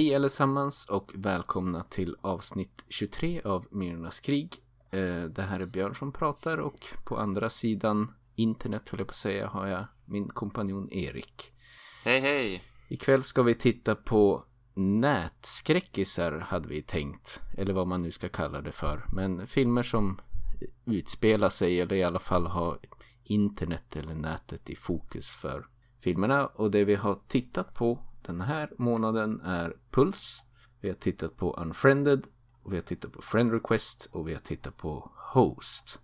Hej allesammans och välkomna till avsnitt 23 av Myrornas krig. Eh, det här är Björn som pratar och på andra sidan internet, höll jag på att säga, har jag min kompanjon Erik. Hej hej! Ikväll ska vi titta på nätskräckisar hade vi tänkt, eller vad man nu ska kalla det för. Men filmer som utspelar sig, eller i alla fall har internet eller nätet i fokus för filmerna. Och det vi har tittat på den här månaden är Puls. Vi har tittat på Unfriended. Och vi har tittat på Friend Request och vi har tittat på Host.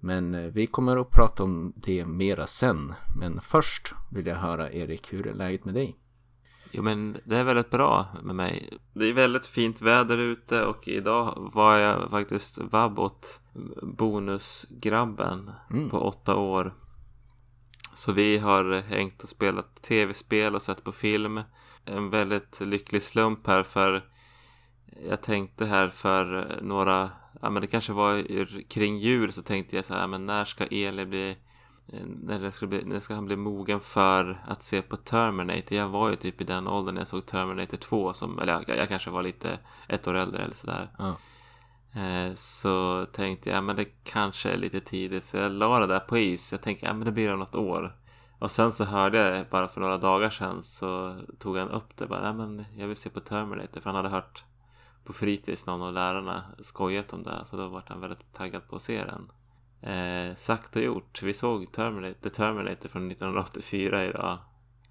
Men eh, vi kommer att prata om det mera sen. Men först vill jag höra Erik, hur är läget med dig? Jo men det är väldigt bra med mig. Det är väldigt fint väder ute och idag var jag faktiskt vabb åt bonusgrabben mm. på åtta år. Så vi har hängt och spelat tv-spel och sett på film. En väldigt lycklig slump här för jag tänkte här för några, ja men det kanske var kring jul så tänkte jag så här, men när ska Eli bli när, ska bli, när ska han bli mogen för att se på Terminator? Jag var ju typ i den åldern när jag såg Terminator 2 som, eller jag, jag kanske var lite ett år äldre eller sådär. Ja. Eh, så tänkte jag, men det kanske är lite tidigt. Så jag la det där på is. Jag tänkte, ja men det blir om något år. Och sen så hörde jag bara för några dagar sedan så tog han upp det. Bara, ja men jag vill se på Terminator. För han hade hört på fritids någon av lärarna skojat om det. Så då var han väldigt taggad på att se den. Eh, sagt och gjort. Vi såg Terminator, The Terminator från 1984 idag.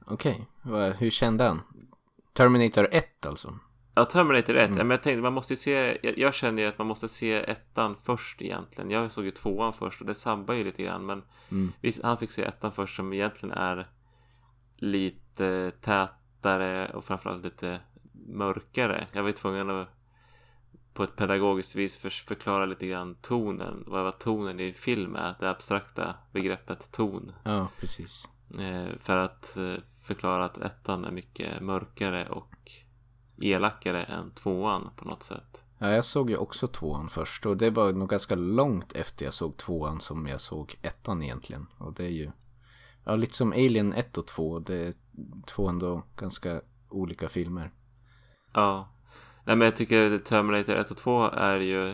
Okej, okay. hur kände han? Terminator 1 alltså? Ja, Terminator 1. Mm. Men jag tänkte, man måste ju se, jag, jag känner ju att man måste se ettan först egentligen. Jag såg ju tvåan först och det sabbar ju lite grann. Men mm. visst, han fick se ettan först som egentligen är lite tätare och framförallt lite mörkare. Jag var tvungen att på ett pedagogiskt vis för, förklara lite grann tonen. Vad var tonen i film är? Det abstrakta begreppet ton. Ja, precis. Eh, för att eh, förklara att ettan är mycket mörkare och elakare än tvåan på något sätt. Ja, jag såg ju också tvåan först och det var nog ganska långt efter jag såg tvåan som jag såg ettan egentligen. Och det är ju, ja lite som Alien 1 och 2, det är två ändå ganska olika filmer. Ja. Nej men jag tycker Terminator 1 och 2 är ju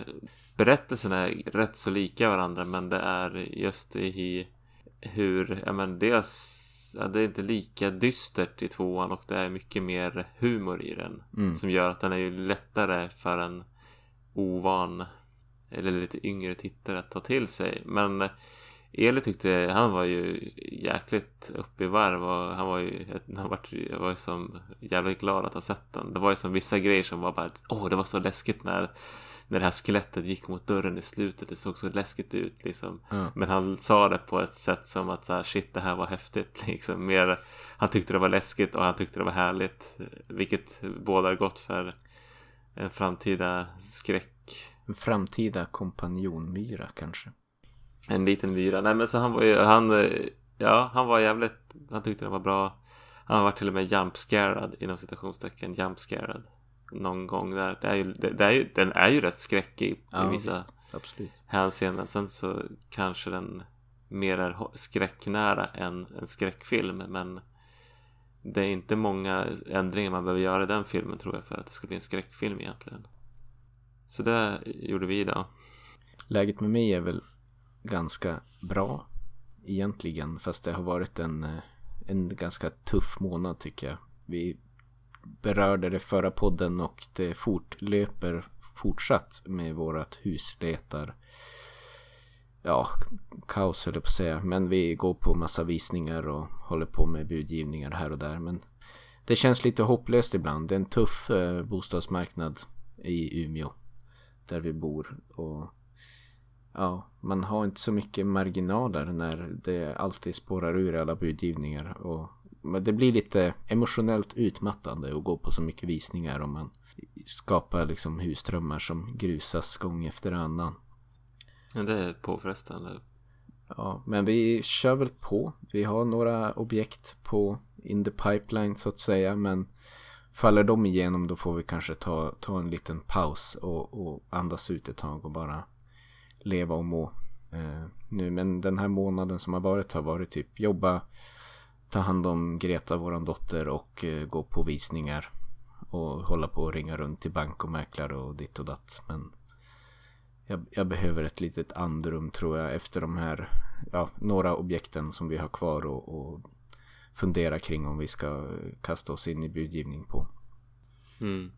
Berättelserna är rätt så lika varandra men det är just i hur, ja men dels ja, det är inte lika dystert i tvåan och det är mycket mer humor i den. Mm. Som gör att den är ju lättare för en ovan eller lite yngre tittare att ta till sig. Men Eli tyckte han var ju jäkligt uppe i varv och han var ju, han var, jag var ju som jävligt glad att ha sett den. Det var ju som vissa grejer som var bara, åh det var så läskigt när när det här skelettet gick mot dörren i slutet. Det såg så läskigt ut liksom. Mm. Men han sa det på ett sätt som att så här, shit det här var häftigt liksom. Mer, han tyckte det var läskigt och han tyckte det var härligt. Vilket bådar gott för en framtida skräck. En framtida kompanjonmyra kanske. En liten myra. Nej men så han var ju, han, ja han var jävligt, han tyckte det var bra. Han var till och med jumpscarad inom citationstecken, jumpscarad någon gång där. Det är ju, det, det är ju, den är ju rätt skräckig ja, i vissa Absolut. hänseenden. Sen så kanske den mer är skräcknära än en skräckfilm. Men det är inte många ändringar man behöver göra i den filmen tror jag för att det ska bli en skräckfilm egentligen. Så det gjorde vi idag. Läget med mig är väl ganska bra egentligen. Fast det har varit en, eh, en ganska tuff månad tycker jag. Vi berörde det förra podden och det fortlöper fortsatt med vårat husletar. Ja, kaos höll jag på att säga. Men vi går på massa visningar och håller på med budgivningar här och där. Men det känns lite hopplöst ibland. Det är en tuff eh, bostadsmarknad i Umeå. Där vi bor. Och ja, man har inte så mycket marginaler när det alltid spårar ur alla budgivningar. Och det blir lite emotionellt utmattande att gå på så mycket visningar om man skapar liksom husdrömmar som grusas gång efter annan. Ja, det är påfrestande. Ja, men vi kör väl på. Vi har några objekt på in the pipeline så att säga, men faller de igenom då får vi kanske ta, ta en liten paus och, och andas ut ett tag och bara leva och må. Eh, nu, men den här månaden som har varit har varit typ jobba ta hand om Greta, våran dotter och eh, gå på visningar. och hålla på och ringa runt till bank och mäklare och ditt och datt. Men jag, jag, behöver ett litet andrum tror jag efter de här, ja, några objekten som vi har kvar och, och fundera kring om vi ska kasta oss in i budgivning på. Mm.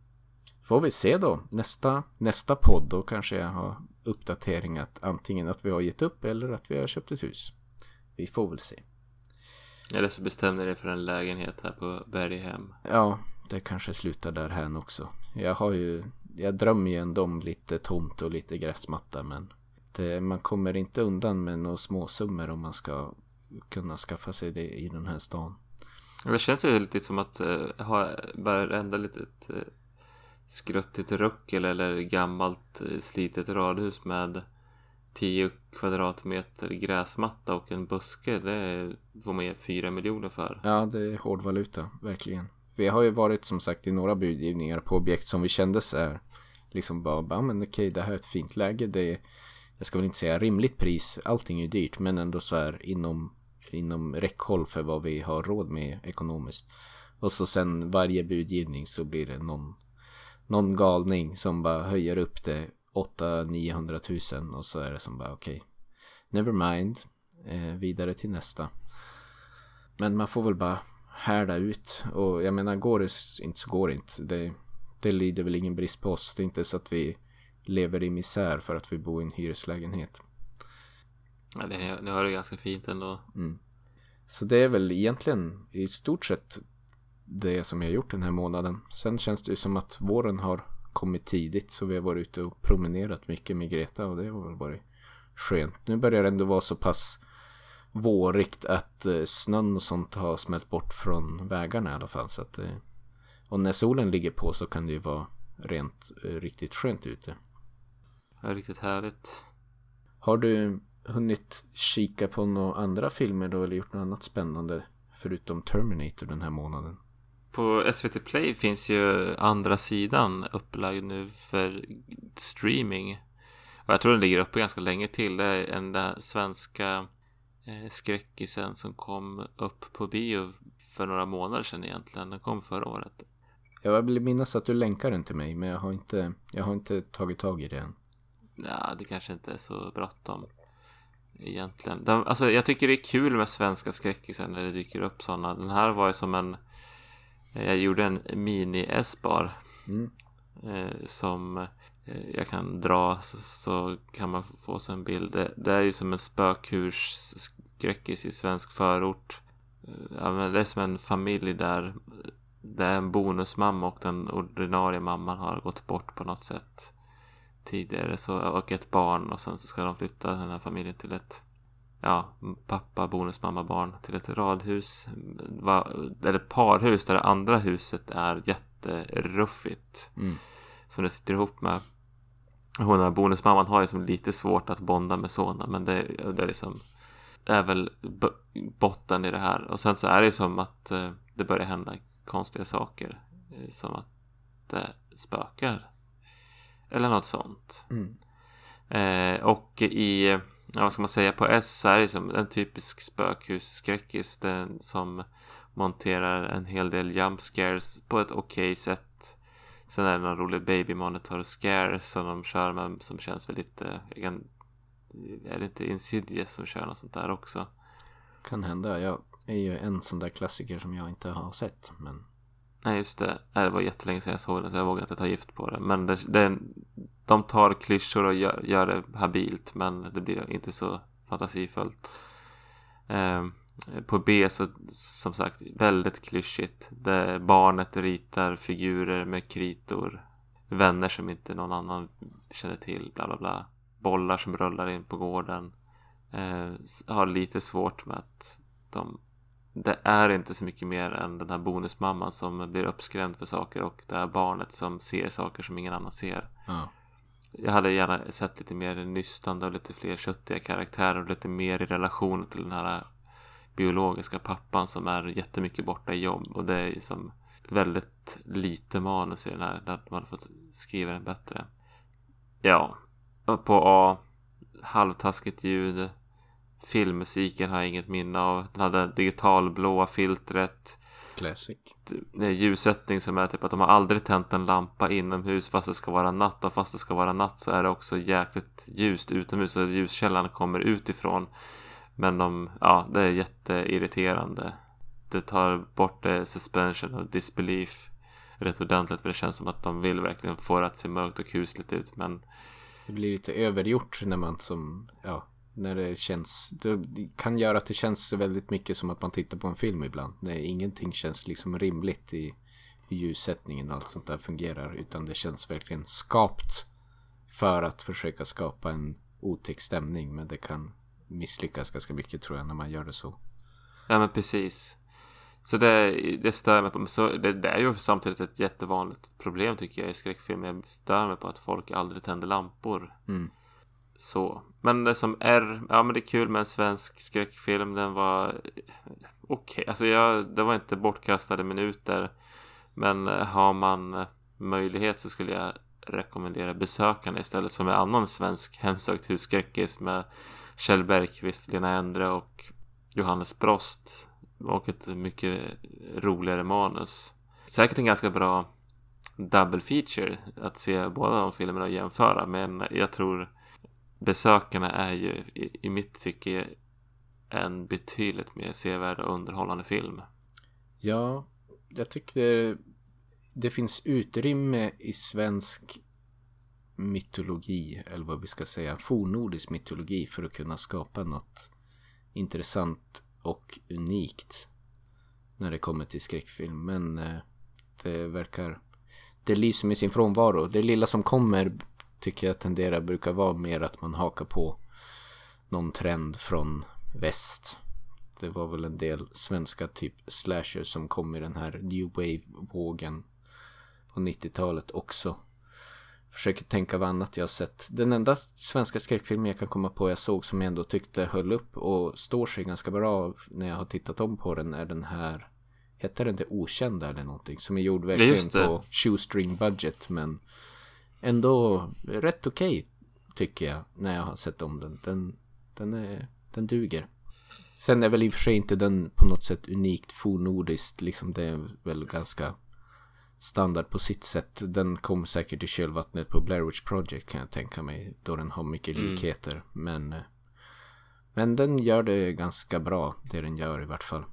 Får vi se då. Nästa, nästa podd då kanske jag har uppdatering att antingen att vi har gett upp eller att vi har köpt ett hus. Vi får väl se. Eller så bestämde dig för en lägenhet här på Berghem. Ja, det kanske slutar där här också. Jag har ju, jag drömmer ju ändå om lite tomt och lite gräsmatta men det, man kommer inte undan med några småsummor om man ska kunna skaffa sig det i den här stan. Det känns ju lite som att uh, ha varenda litet uh, skruttigt ruckel eller gammalt uh, slitet radhus med 10 kvadratmeter gräsmatta och en buske. Det får man ge 4 miljoner för. Ja, det är hård valuta, verkligen. Vi har ju varit som sagt i några budgivningar på objekt som vi kände så här. Liksom bara, bara men okej, det här är ett fint läge. Det är, jag ska väl inte säga rimligt pris. Allting är dyrt, men ändå så här inom, inom räckhåll för vad vi har råd med ekonomiskt. Och så sen varje budgivning så blir det någon, någon galning som bara höjer upp det 800-900 000 och så är det som bara okej. Okay, never mind. Eh, vidare till nästa. Men man får väl bara härda ut. Och jag menar, går det inte så går det inte. Det, det lider väl ingen brist på oss. Det är inte så att vi lever i misär för att vi bor i en hyreslägenhet. Ja, det, det har det ganska fint ändå. Mm. Så det är väl egentligen i stort sett det som jag har gjort den här månaden. Sen känns det ju som att våren har kommit tidigt så vi har varit ute och promenerat mycket med Greta och det har väl varit skönt. Nu börjar det ändå vara så pass vårigt att eh, snön och sånt har smält bort från vägarna i alla fall. Så att, eh, och när solen ligger på så kan det ju vara rent eh, riktigt skönt ute. Ja, riktigt härligt. Har du hunnit kika på några andra filmer då eller gjort något annat spännande förutom Terminator den här månaden? På SVT Play finns ju andra sidan upplagd nu för streaming. Och jag tror den ligger uppe ganska länge till. Det är den där svenska eh, skräckisen som kom upp på bio för några månader sedan egentligen. Den kom förra året. Jag vill minnas att du länkar den till mig men jag har inte, jag har inte tagit tag i det än. Ja, det kanske inte är så bråttom. Egentligen. De, alltså, jag tycker det är kul med svenska skräckisar när det dyker upp sådana. Den här var ju som en... Jag gjorde en mini-S-bar. Mm. Eh, som eh, jag kan dra så, så, kan man få sig en bild. Det, det är ju som en spökhusskräckis i svensk förort. Eh, ja, det är som en familj där det är en bonusmamma och den ordinarie mamman har gått bort på något sätt tidigare så, och ett barn och sen så ska de flytta den här familjen till ett ja, pappa, bonusmamma, barn till ett radhus eller parhus där det andra huset är jätteruffigt mm. som det sitter ihop med hon här bonusmamman har ju som lite svårt att bonda med sonen men det, det är liksom är väl botten i det här och sen så är det som att eh, det börjar hända konstiga saker. Eh, som att det spökar. Eller något sånt. Mm. Eh, och i, ja, vad ska man säga, på S så är det som en typisk spökhusskräckis. Den som monterar en hel del jump scares på ett okej okay sätt. Sen är det någon rolig baby monitor scare som de kör med som känns väl lite... är det inte Insidious som kör något sånt där också? Kan hända, jag är ju en sån där klassiker som jag inte har sett. Men... Nej, just det. Det var jättelänge sedan jag såg den så jag vågar inte ta gift på det. Men det, det, de tar klyschor och gör, gör det habilt men det blir inte så fantasifullt. Eh, på B så som sagt väldigt klyschigt. Det, barnet ritar figurer med kritor. Vänner som inte någon annan känner till. Bla bla bla. Bollar som rullar in på gården. Eh, har lite svårt med att de det är inte så mycket mer än den här bonusmamman som blir uppskrämd för saker och det här barnet som ser saker som ingen annan ser. Ja. Jag hade gärna sett lite mer nystande och lite fler köttiga karaktärer och lite mer i relation till den här biologiska pappan som är jättemycket borta i jobb och det är som väldigt lite manus i den här. Där man hade fått skriva den bättre. Ja, på A halvtaskigt ljud filmmusiken har jag inget minne av. Den hade digitalblåa filtret. Classic. Det är ljussättning som är typ att de har aldrig tänt en lampa inomhus fast det ska vara natt och fast det ska vara natt så är det också jäkligt ljust utomhus och ljuskällan kommer utifrån. Men de, ja, det är jätteirriterande. Det tar bort det suspension och disbelief rätt ordentligt för det känns som att de vill verkligen få det att se mörkt och kusligt ut men Det blir lite övergjort när man som, ja, när det känns, det kan göra att det känns väldigt mycket som att man tittar på en film ibland. När ingenting känns liksom rimligt i ljussättningen och allt sånt där fungerar. Utan det känns verkligen skapt för att försöka skapa en otäck stämning. Men det kan misslyckas ganska mycket tror jag när man gör det så. Ja men precis. Så det, det stör mig på. Så, det, det är ju samtidigt ett jättevanligt problem tycker jag i skräckfilm. Jag stör mig på att folk aldrig tänder lampor. Mm. Så. Men det som är, ja men det är kul med en svensk skräckfilm. Den var eh, okej. Okay. Alltså jag, det var inte bortkastade minuter. Men eh, har man eh, möjlighet så skulle jag rekommendera Besökarna istället som är annan svensk hemsökt husskräckis med Kjell Bergqvist, Lena Endre och Johannes Brost och ett mycket roligare manus. Säkert en ganska bra double feature att se båda de filmerna och jämföra men jag tror Besökarna är ju i, i mitt tycke en betydligt mer sevärd och underhållande film. Ja, jag tycker det finns utrymme i svensk mytologi, eller vad vi ska säga, fornnordisk mytologi för att kunna skapa något intressant och unikt när det kommer till skräckfilm. Men eh, det verkar, det lyser med sin frånvaro. Det lilla som kommer tycker jag tenderar brukar vara mer att man hakar på någon trend från väst. Det var väl en del svenska typ slasher som kom i den här new wave-vågen på 90-talet också. Försöker tänka vad annat jag har sett. Den enda svenska skräckfilmen jag kan komma på jag såg som jag ändå tyckte höll upp och står sig ganska bra när jag har tittat om på den är den här Hette den Det Okända eller någonting? Som är gjord verkligen på shoestring budget men ändå rätt okej okay, tycker jag när jag har sett om den. Den, den, är, den duger. Sen är väl i och för sig inte den på något sätt unikt fornordiskt. Liksom det är väl ganska standard på sitt sätt. Den kommer säkert i kölvattnet på Blair Witch Project kan jag tänka mig. Då den har mycket mm. likheter. Mm. Men, men den gör det ganska bra. Det den gör i vart fall.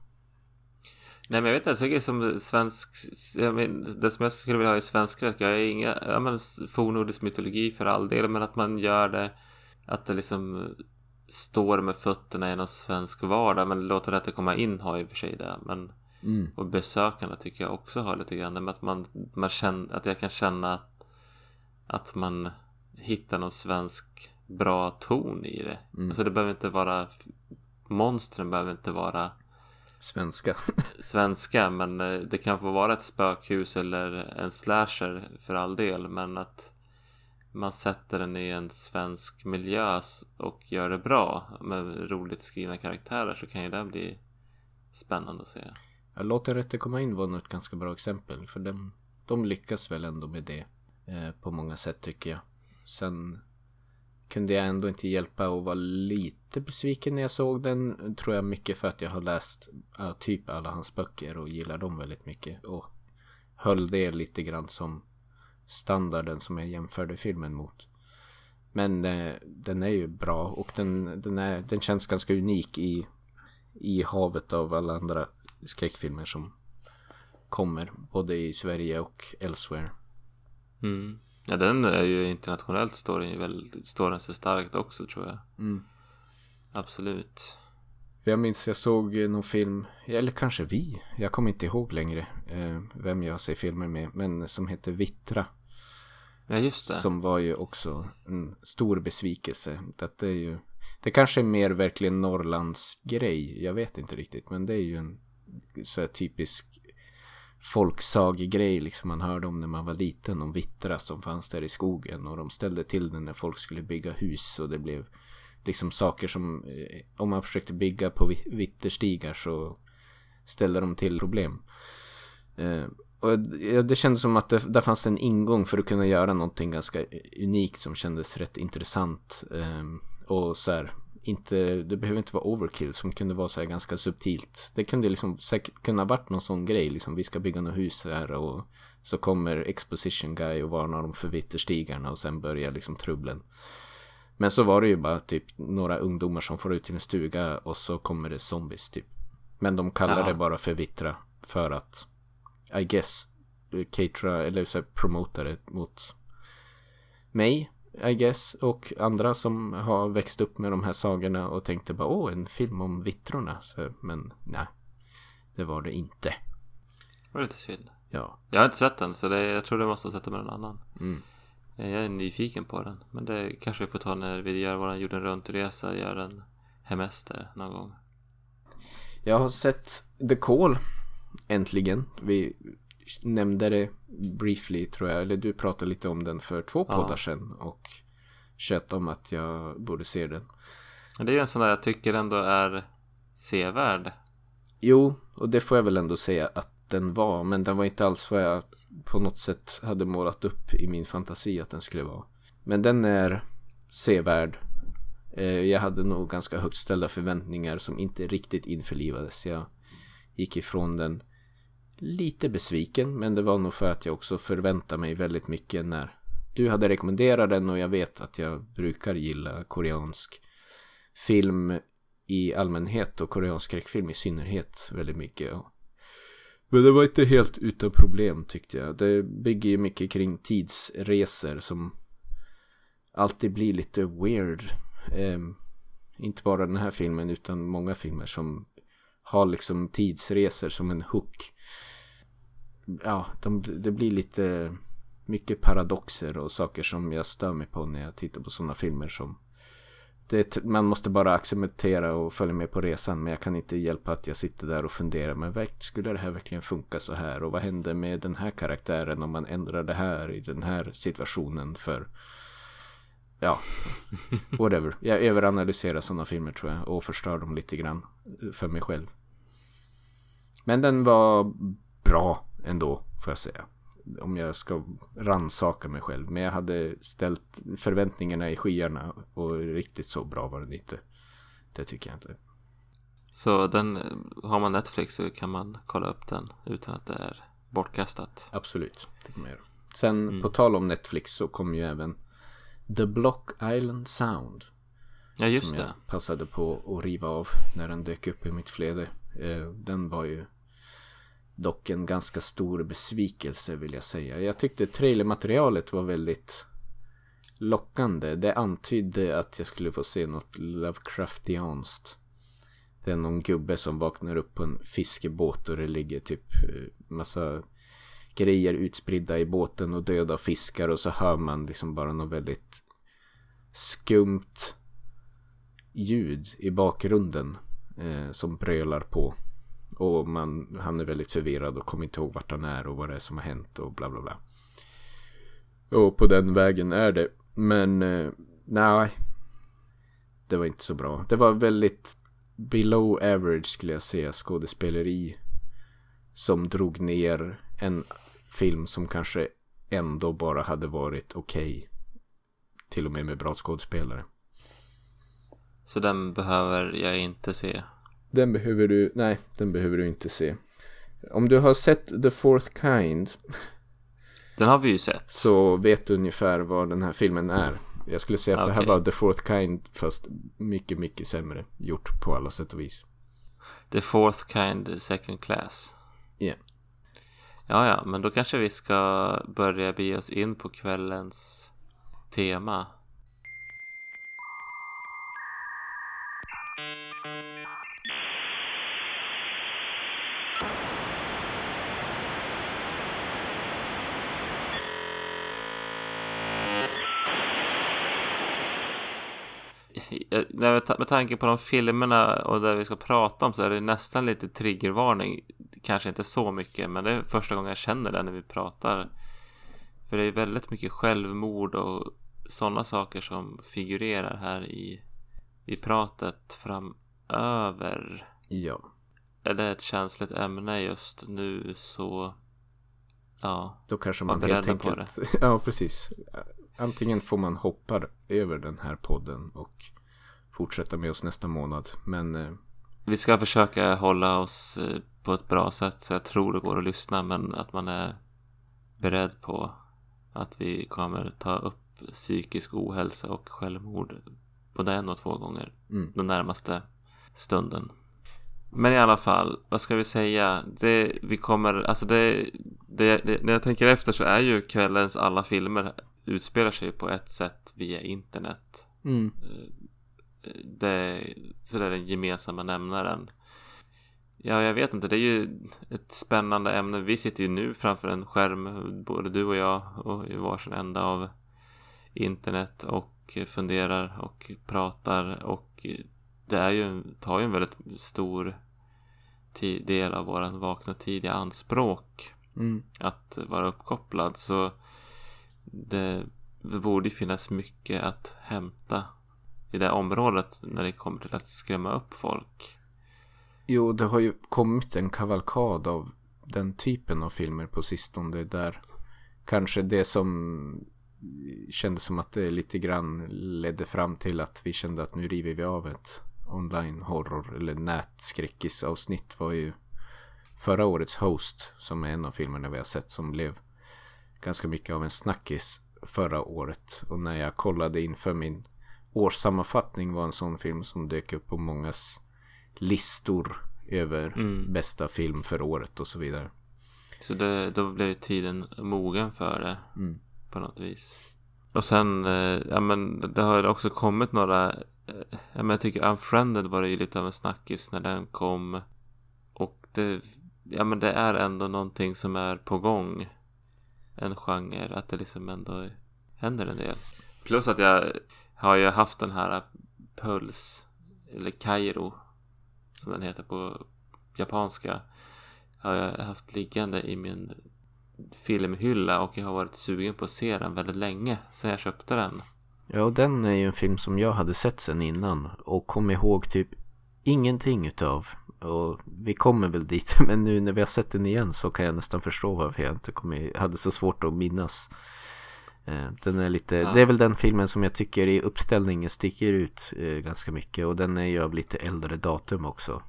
Nej men jag vet inte, jag tycker som svensk, jag men, det som jag skulle vilja ha i svensk skräck, jag är inga, ja men fornnordisk mytologi för all del, men att man gör det, att det liksom står med fötterna i någon svensk vardag, men låter det komma in har i och för sig det, men mm. och besökarna tycker jag också har lite grann, men att man, man känner, att jag kan känna att man hittar någon svensk bra ton i det. Mm. Alltså det behöver inte vara, monstren behöver inte vara Svenska. Svenska, men eh, det kan få vara ett spökhus eller en slasher för all del. Men att man sätter den i en svensk miljö och gör det bra med roligt skrivna karaktärer så kan ju det bli spännande att se. Jag låter Rätte komma in var ett ganska bra exempel. För de, de lyckas väl ändå med det eh, på många sätt tycker jag. Sen kunde jag ändå inte hjälpa att vara lite besviken när jag såg den. Tror jag mycket för att jag har läst uh, typ alla hans böcker och gillar dem väldigt mycket. Och höll det lite grann som standarden som jag jämförde filmen mot. Men uh, den är ju bra och den, den, är, den känns ganska unik i, i havet av alla andra skräckfilmer som kommer. Både i Sverige och elsewhere. Mm. Ja, den är ju internationellt står den, väl, står den sig starkt också tror jag. Mm. Absolut. Jag minns jag såg någon film, eller kanske vi, jag kommer inte ihåg längre eh, vem jag ser filmer med, men som heter Vittra. Ja, just det. Som var ju också en stor besvikelse. Det är ju, det kanske är mer verkligen Norrlands grej, jag vet inte riktigt, men det är ju en så typisk folksagegrej liksom man hörde om när man var liten om vittra som fanns där i skogen och de ställde till det när folk skulle bygga hus och det blev liksom saker som eh, om man försökte bygga på vitterstigar så ställde de till problem. Eh, och det kändes som att det, där fanns det en ingång för att kunna göra någonting ganska unikt som kändes rätt intressant. Ehm, och så här, inte, det behöver inte vara overkill som kunde vara så här ganska subtilt. Det kunde liksom säkert kunna varit någon sån grej, liksom vi ska bygga något hus här och så kommer exposition guy och varnar dem för vitterstigarna och sen börjar liksom trubblen. Men så var det ju bara typ några ungdomar som får ut till en stuga och så kommer det zombies typ. Men de kallar Ja. det bara för vittra för att I guess catera eller så här, promota det mot mig I guess och andra som har växt upp med de här sagorna och tänkte bara åh en film om vittrorna. Så, men nej, det var det inte. Det var lite synd. Ja, Jag har inte sett den så det, jag tror du måste ha sett den med någon annan. mm. Jag är nyfiken på den. Men det kanske vi får ta när vi gör våran jorden runt-resa, gör en hemester någon gång. Jag har sett The Call äntligen. Vi nämnde det briefly tror jag. Eller du pratade lite om den för två Ja. poddar sedan. Och tjöt om att jag borde se den. Men det är ju en sån där jag tycker ändå är sevärd. Jo, och det får jag väl ändå säga att den var. Men den var inte alls vad jag på något sätt hade målat upp i min fantasi att den skulle vara. Men den är sevärd. Eh, Jag hade nog ganska högt ställda förväntningar som inte riktigt införlivades. Jag gick ifrån den lite besviken. Men det var nog för att jag också förväntade mig väldigt mycket när du hade rekommenderat den och jag vet att jag brukar gilla koreansk film i allmänhet och koreansk skräckfilm i synnerhet väldigt mycket. Men det var inte helt utan problem tyckte jag. Det bygger ju mycket kring tidsresor som alltid blir lite weird. Eh, inte bara den här filmen utan många filmer som har liksom tidsresor som en hook. Ja, de, det blir lite mycket paradoxer och saker som jag stör mig på när jag tittar på sådana filmer som det, man måste bara acceptera och följa med på resan men jag kan inte hjälpa att jag sitter där och funderar men skulle det här verkligen funka så här? Och vad händer med den här karaktären om man ändrar det här i den här situationen för ja whatever. Jag överanalyserar sådana filmer tror jag och förstör dem lite grann för mig själv men den var bra ändå får jag säga om jag ska ransaka mig själv. Men jag hade ställt förväntningarna i skyarna och riktigt så bra var den inte. Det tycker jag inte. Så den, har man Netflix så kan man kolla upp den utan att det är bortkastat. Absolut, det göra. Sen på tal om Netflix så kom ju även The Block Island Sound. Ja, just som det. jag passade på att riva av när den dök upp i mitt flöde. Eh, den var ju dock en ganska stor besvikelse vill jag säga. Jag tyckte trailermaterialet var väldigt lockande. Det antydde att jag skulle få se något Lovecraftianskt. Det är någon gubbe som vaknar upp på en fiskebåt och det ligger typ eh, massa grejer utspridda i båten och döda fiskar och så hör man liksom bara något väldigt skumt ljud i bakgrunden eh, som brölar på. Och man, han är väldigt förvirrad och kommer inte ihåg vart han är och vad det är som har hänt och bla bla bla. Och på den vägen är det. Men eh, nej. Det var inte så bra. Det var väldigt below average skulle jag säga skådespeleri. Som drog ner en film som kanske ändå bara hade varit okej. Till och med med bra skådespelare. Så den behöver jag inte se. Den behöver du, nej, den behöver du inte se. Om du har sett The Fourth Kind Den har vi ju sett. så vet du ungefär vad den här filmen är. Jag skulle säga att det här var The Fourth Kind fast mycket, mycket sämre gjort på alla sätt och vis. The fourth kind second class. Ja. Ja, ja, men då kanske vi ska börja bege oss in på kvällens tema. Med ta- med tanke på de filmerna och det vi ska prata om så är det nästan lite triggervarning. Kanske inte så mycket, men det är första gången jag känner det när vi pratar. För det är väldigt mycket självmord och sådana saker som figurerar här i, i pratet framöver. Ja. Är det ett känsligt ämne just nu så... Ja, Då kanske man helt på enkelt... Ja, precis. Antingen får man hoppa över den här podden och fortsätta med oss nästa månad. Men eh, Vi ska försöka hålla oss eh, på ett bra sätt så jag tror det går att lyssna men att man är beredd på att vi kommer ta upp psykisk ohälsa och självmord både en och två gånger mm, den närmaste stunden. Men i alla fall, vad ska vi säga? Det, vi kommer, alltså det, det, det, när jag tänker efter så är ju kvällens alla filmer utspelar sig på ett sätt via internet. mm, Det, är den gemensamma nämnaren. Ja, jag vet inte. Det är ju ett spännande ämne. Vi sitter ju nu framför en skärm, både du och jag, och i varsin ända av internet och funderar och pratar och det är ju, tar ju en väldigt stor del av våran vakna tid i anspråk mm. att vara uppkopplad så det, det borde finnas mycket att hämta i det området när det kommer till att skrämma upp folk. Jo, det har ju kommit en kavalkad av den typen av filmer på sistone där kanske det som kändes som att det lite grann ledde fram till att vi kände att nu river vi av ett online horror eller nätskräckisavsnitt var ju förra årets Host som är en av filmerna vi har sett som blev ganska mycket av en snackis förra året och när jag kollade inför min årssammanfattning var en sån film som dök upp på mångas listor över Mm. bästa film för året och så vidare. Så det, då blev tiden mogen för det Mm. på något vis. Och sen, eh, ja men det har också kommit några, eh, ja men jag tycker Unfriended var det ju lite av en snackis när den kom. Och det, ja men det är ändå någonting som är på gång. En genre, att det liksom ändå händer en del. Plus att jag har ju haft den här äh, Puls, eller Kairo, som den heter på japanska. Har jag haft liggande i min filmhylla och jag har varit sugen på att se den väldigt länge sedan jag köpte den. Ja, och den är ju en film som jag hade sett sen innan och kom ihåg typ ingenting utav. Och vi kommer väl dit, men nu när vi har sett den igen så kan jag nästan förstå varför jag inte kom i, hade så svårt att minnas. Eh, Den är lite, Ja. det är väl den filmen som jag tycker i uppställningen sticker ut eh, ganska mycket och den är ju av lite äldre datum också.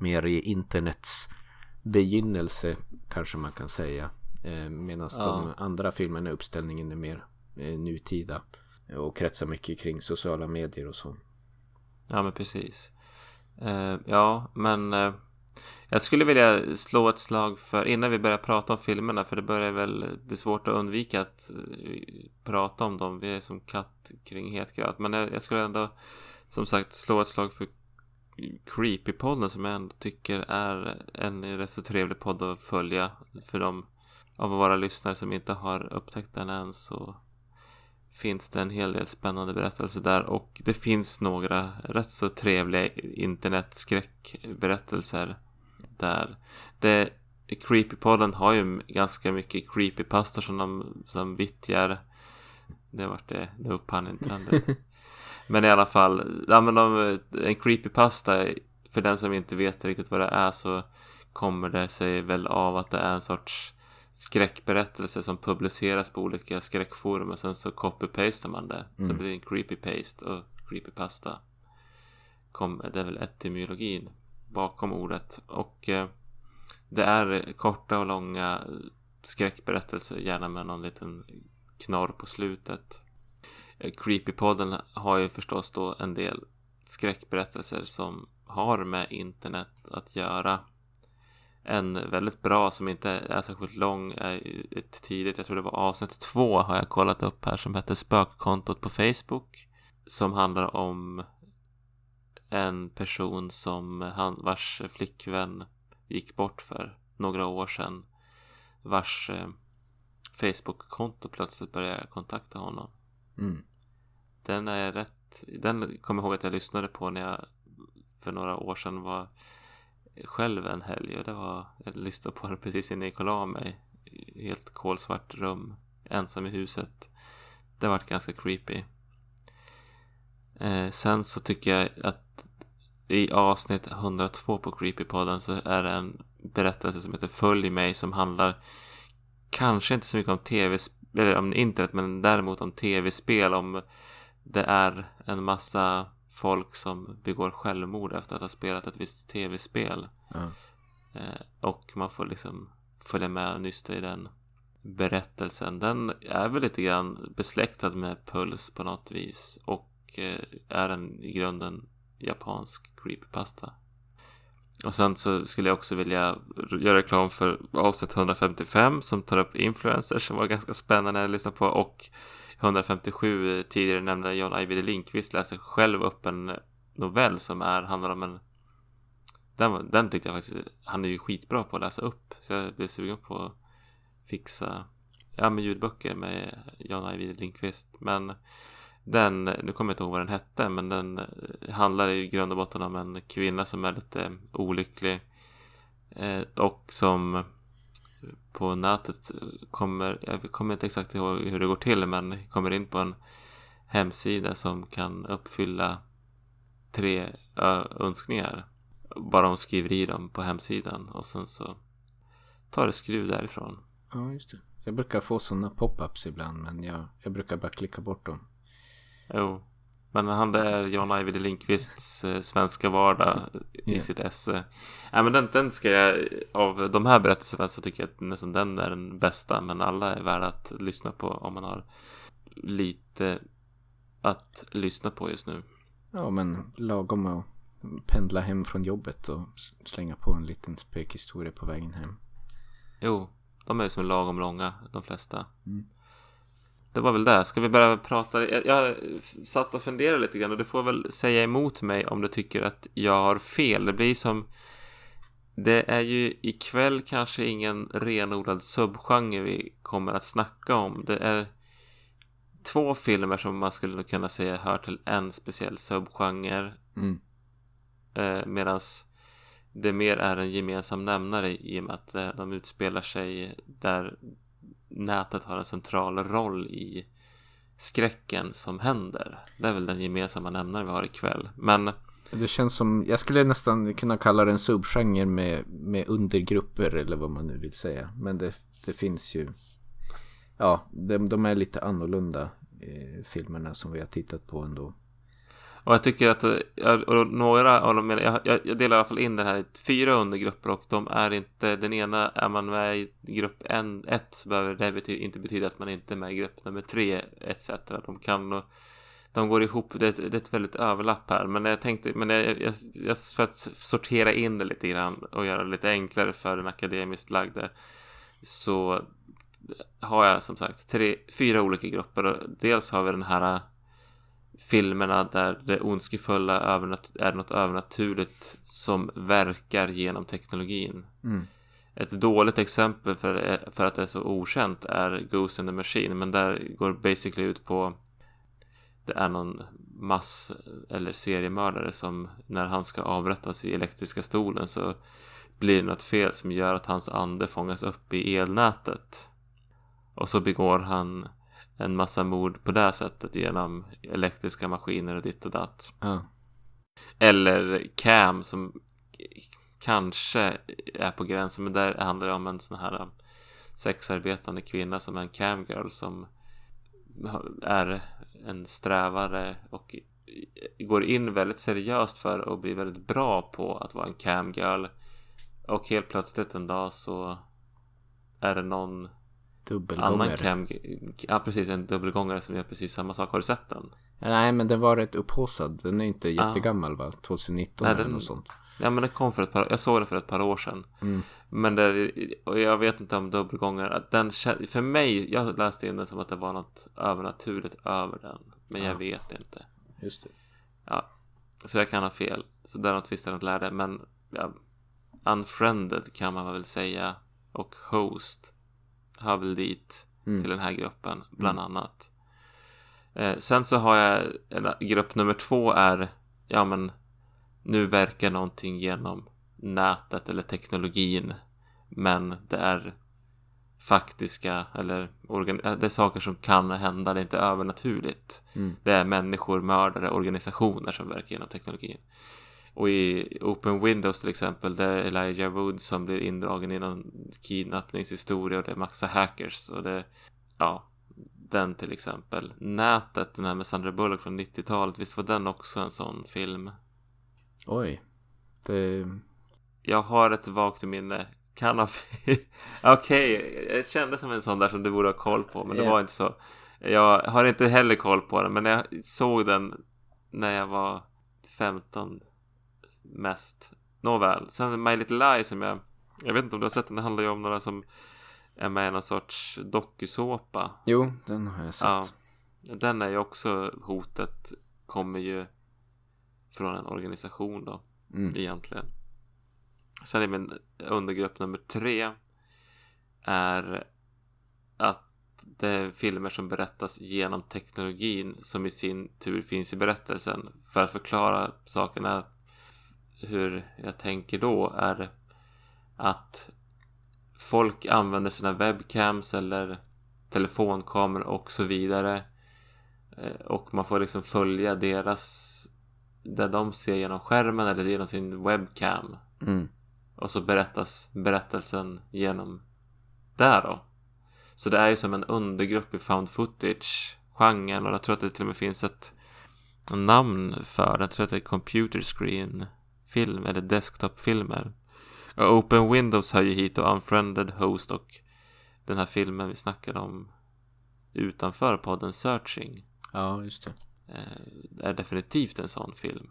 Mer i internets begynnelse kanske man kan säga. Eh, Medan Ja. de andra filmerna i uppställningen är mer nutida. Och kretsar mycket kring sociala medier och så. Ja men precis. Ja men jag skulle vilja slå ett slag för innan vi börjar prata om filmerna för det börjar väl bli svårt att undvika att eh, prata om dem. Vi är som katt kring het gröt. Men jag, jag skulle ändå som sagt slå ett slag för Creepy-podden som jag ändå tycker är en rätt så trevlig podd att följa för de av våra lyssnare som inte har upptäckt den än så finns det en hel del spännande berättelser där och det finns några rätt så trevliga internetskräckberättelser där. Det, Creepypodden har ju ganska mycket creepypasta som de som vittjar. Det vart det, no pun intended. men i alla fall, ja men de, en creepypasta, för den som inte vet riktigt vad det är så kommer det sig väl av att det är en sorts skräckberättelse som publiceras på olika skräckforum och sen så copy-pastar man det. Så Mm. blir det en creepy-paste och creepypasta. Kom, det är väl etymologin bakom ordet. Och eh, det är korta och långa skräckberättelser, gärna med någon liten knorr på slutet. Eh, Creepypodden har ju förstås då en del skräckberättelser som har med internet att göra. En väldigt bra som inte är särskilt lång är ett tidigt, jag tror det var avsnitt två har jag kollat upp här som heter Spökkontot på Facebook. Som handlar om en person som han, vars flickvän gick bort för några år sedan. Vars eh, Facebook-konto plötsligt började kontakta honom. Mm. Den är rätt, den kommer jag ihåg att jag lyssnade på när jag för några år sedan var själv en helg och det var, jag lyssnade på den precis innan jag gick och la mig. Helt kolsvart rum, ensam i huset. Det var ganska creepy. Eh, sen så tycker jag att i avsnitt 102 på Creepypodden så är det en berättelse som heter Följ mig som handlar kanske inte så mycket om tv eller om internet men däremot om tv-spel om det är en massa folk som begår självmord efter att ha spelat ett visst tv-spel. Ja. Eh, och man får liksom följa med och nysta i den berättelsen. Den är väl lite grann besläktad med Puls på något vis. Och eh, är en i grunden japansk creepypasta. Och sen så skulle jag också vilja göra reklam för avsnitt 155 som tar upp influencers som var ganska spännande att lyssna på. Och 157 eh, tidigare nämnde John Ajvide Lindqvist läser själv upp en novell som är, handlar om en den, den tyckte jag faktiskt, han är ju skitbra på att läsa upp. Så jag blev sugen på att fixa ja, med ljudböcker med John Ajvide Lindqvist. Men den, nu kommer jag inte ihåg vad den hette, men den eh, handlar i grund och botten om en kvinna som är lite olycklig eh, och som på nätet kommer, jag kommer inte exakt ihåg hur det går till, men kommer in på en hemsida som kan uppfylla tre önskningar. Bara hon skriver i dem på hemsidan och sen så tar det skruv därifrån. Ja, just det. Jag brukar få sådana pop-ups ibland, men jag, jag brukar bara klicka bort dem. Jo. Men han är John Ajvide Lindqvists eh, svenska vardag i Yeah. sitt esse. Ja, men den, den ska jag, av de här berättelserna så tycker jag att nästan den är den bästa. Men alla är värda att lyssna på om man har lite att lyssna på just nu. Ja, men lagom att pendla hem från jobbet och slänga på en liten spökhistoria på vägen hem. Jo, de är som lagom långa, de flesta. Mm. Det var väl det. Ska vi börja prata? Jag, jag satt och funderade lite grann och du får väl säga emot mig om du tycker att jag har fel. Det blir som... Det är ju ikväll kanske ingen renodlad subgenre vi kommer att snacka om. Det är två filmer som man skulle kunna säga hör till en speciell subgenre. Mm. Eh, Medan det mer är en gemensam nämnare i och med att eh, de utspelar sig där nätet har en central roll i skräcken som händer. Det är väl den gemensamma nämnaren vi har ikväll. Men Det känns som, jag skulle nästan kunna kalla det en subgenre med, med undergrupper eller vad man nu vill säga. Men det, det finns ju, ja, de, de är lite annorlunda eh, filmerna som vi har tittat på ändå och jag tycker att och några av dem, jag, jag, delar i alla fall in den här i fyra undergrupper och de är inte, den ena är man med i grupp en, ett så behöver det bety, inte betyda att man inte är med i grupp nummer tre etc. De kan de går ihop, det är, ett, det är ett väldigt överlapp här. Men jag tänkte, men jag, jag, jag, för att sortera in det lite grann och göra det lite enklare för den akademiskt lagde så har jag som sagt tre, fyra olika grupper. Och Dels har vi den här filmerna där det ondskefulla är något övernaturligt som verkar genom teknologin. Mm. Ett dåligt exempel för, för att det är så okänt är Ghost in the Machine, men där går basically ut på det är någon mass eller seriemördare som när han ska avrättas i elektriska stolen så blir det något fel som gör att hans ande fångas upp i elnätet. Och så begår han en massa mord på det sättet genom elektriska maskiner och ditt och datt. Ja, Eller Cam som kanske är på gränsen men där handlar det om en sån här um, sexarbetande kvinna som är en camgirl som är en strävare och går in väldigt seriöst för att bli väldigt bra på att vara en camgirl och helt plötsligt en dag så är det någon annan dubbelgångare. cam ja precis en dubbelgångare som gör precis samma sak har du sett den? Nej, men den var rätt upphaussad. Den är inte jättegammal va? 2019 Nej, eller den- något sånt. Ja men den kom för ett par, jag såg den för ett par år sedan. Mm. Men det, och jag vet inte om dubbelgångare, den för mig, jag läste in den som att det var något övernaturligt över den. Men jag Ja. vet inte. Just det. Ja, så jag kan ha fel. Så där något visst är något lärde. Men ja, Unfriended kan man väl säga. Och Host hör väl dit Mm. till den här gruppen, bland annat. Eh, sen så har jag en grupp nummer två är, ja men, nu verkar någonting genom nätet eller teknologin. Men det är faktiska eller det är saker som kan hända, det är inte övernaturligt. Mm. Det är människor, mördare, organisationer som verkar genom teknologin. Och i Open Windows till exempel, där är Elijah Wood som blir indragen i någon kidnappningshistoria och det är massa hackers och det, ja, den till exempel. Nätet, den här med Sandra Bullock från 90-talet, visst var den också en sån film? Oj. Det... Jag har ett vagt minne. Kan ha Okej, okay. jag kände som en sån där som du borde ha koll på, men det yeah. var inte så. Jag har inte heller koll på den, men jag såg den när jag var 15 mest. Nåväl, sen My Little Lie som jag Jag vet inte om du har sett den, det handlar ju om några som är med i någon sorts dokusåpa. Jo, den har jag sett. Ja, den är ju också hotet kommer ju från en organisation då mm. egentligen. Sen är min undergrupp nummer tre är att det är filmer som berättas genom teknologin som i sin tur finns i berättelsen. För att förklara sakerna hur jag tänker då är att folk använder sina webcams eller telefonkameror och så vidare. Eh, och man får liksom följa deras där de ser genom skärmen eller genom sin webcam. Mm. Och så berättas berättelsen genom där då. Så det är ju som en undergrupp i found footage-genren och jag tror att det till och med finns ett namn för det. Jag tror att det är computer screen film eller desktop-filmer. Open Windows hör ju hit och Unfriended Host och den här filmen vi snackade om utanför podden Searching. Ja, just det. Eh, är definitivt en sån film.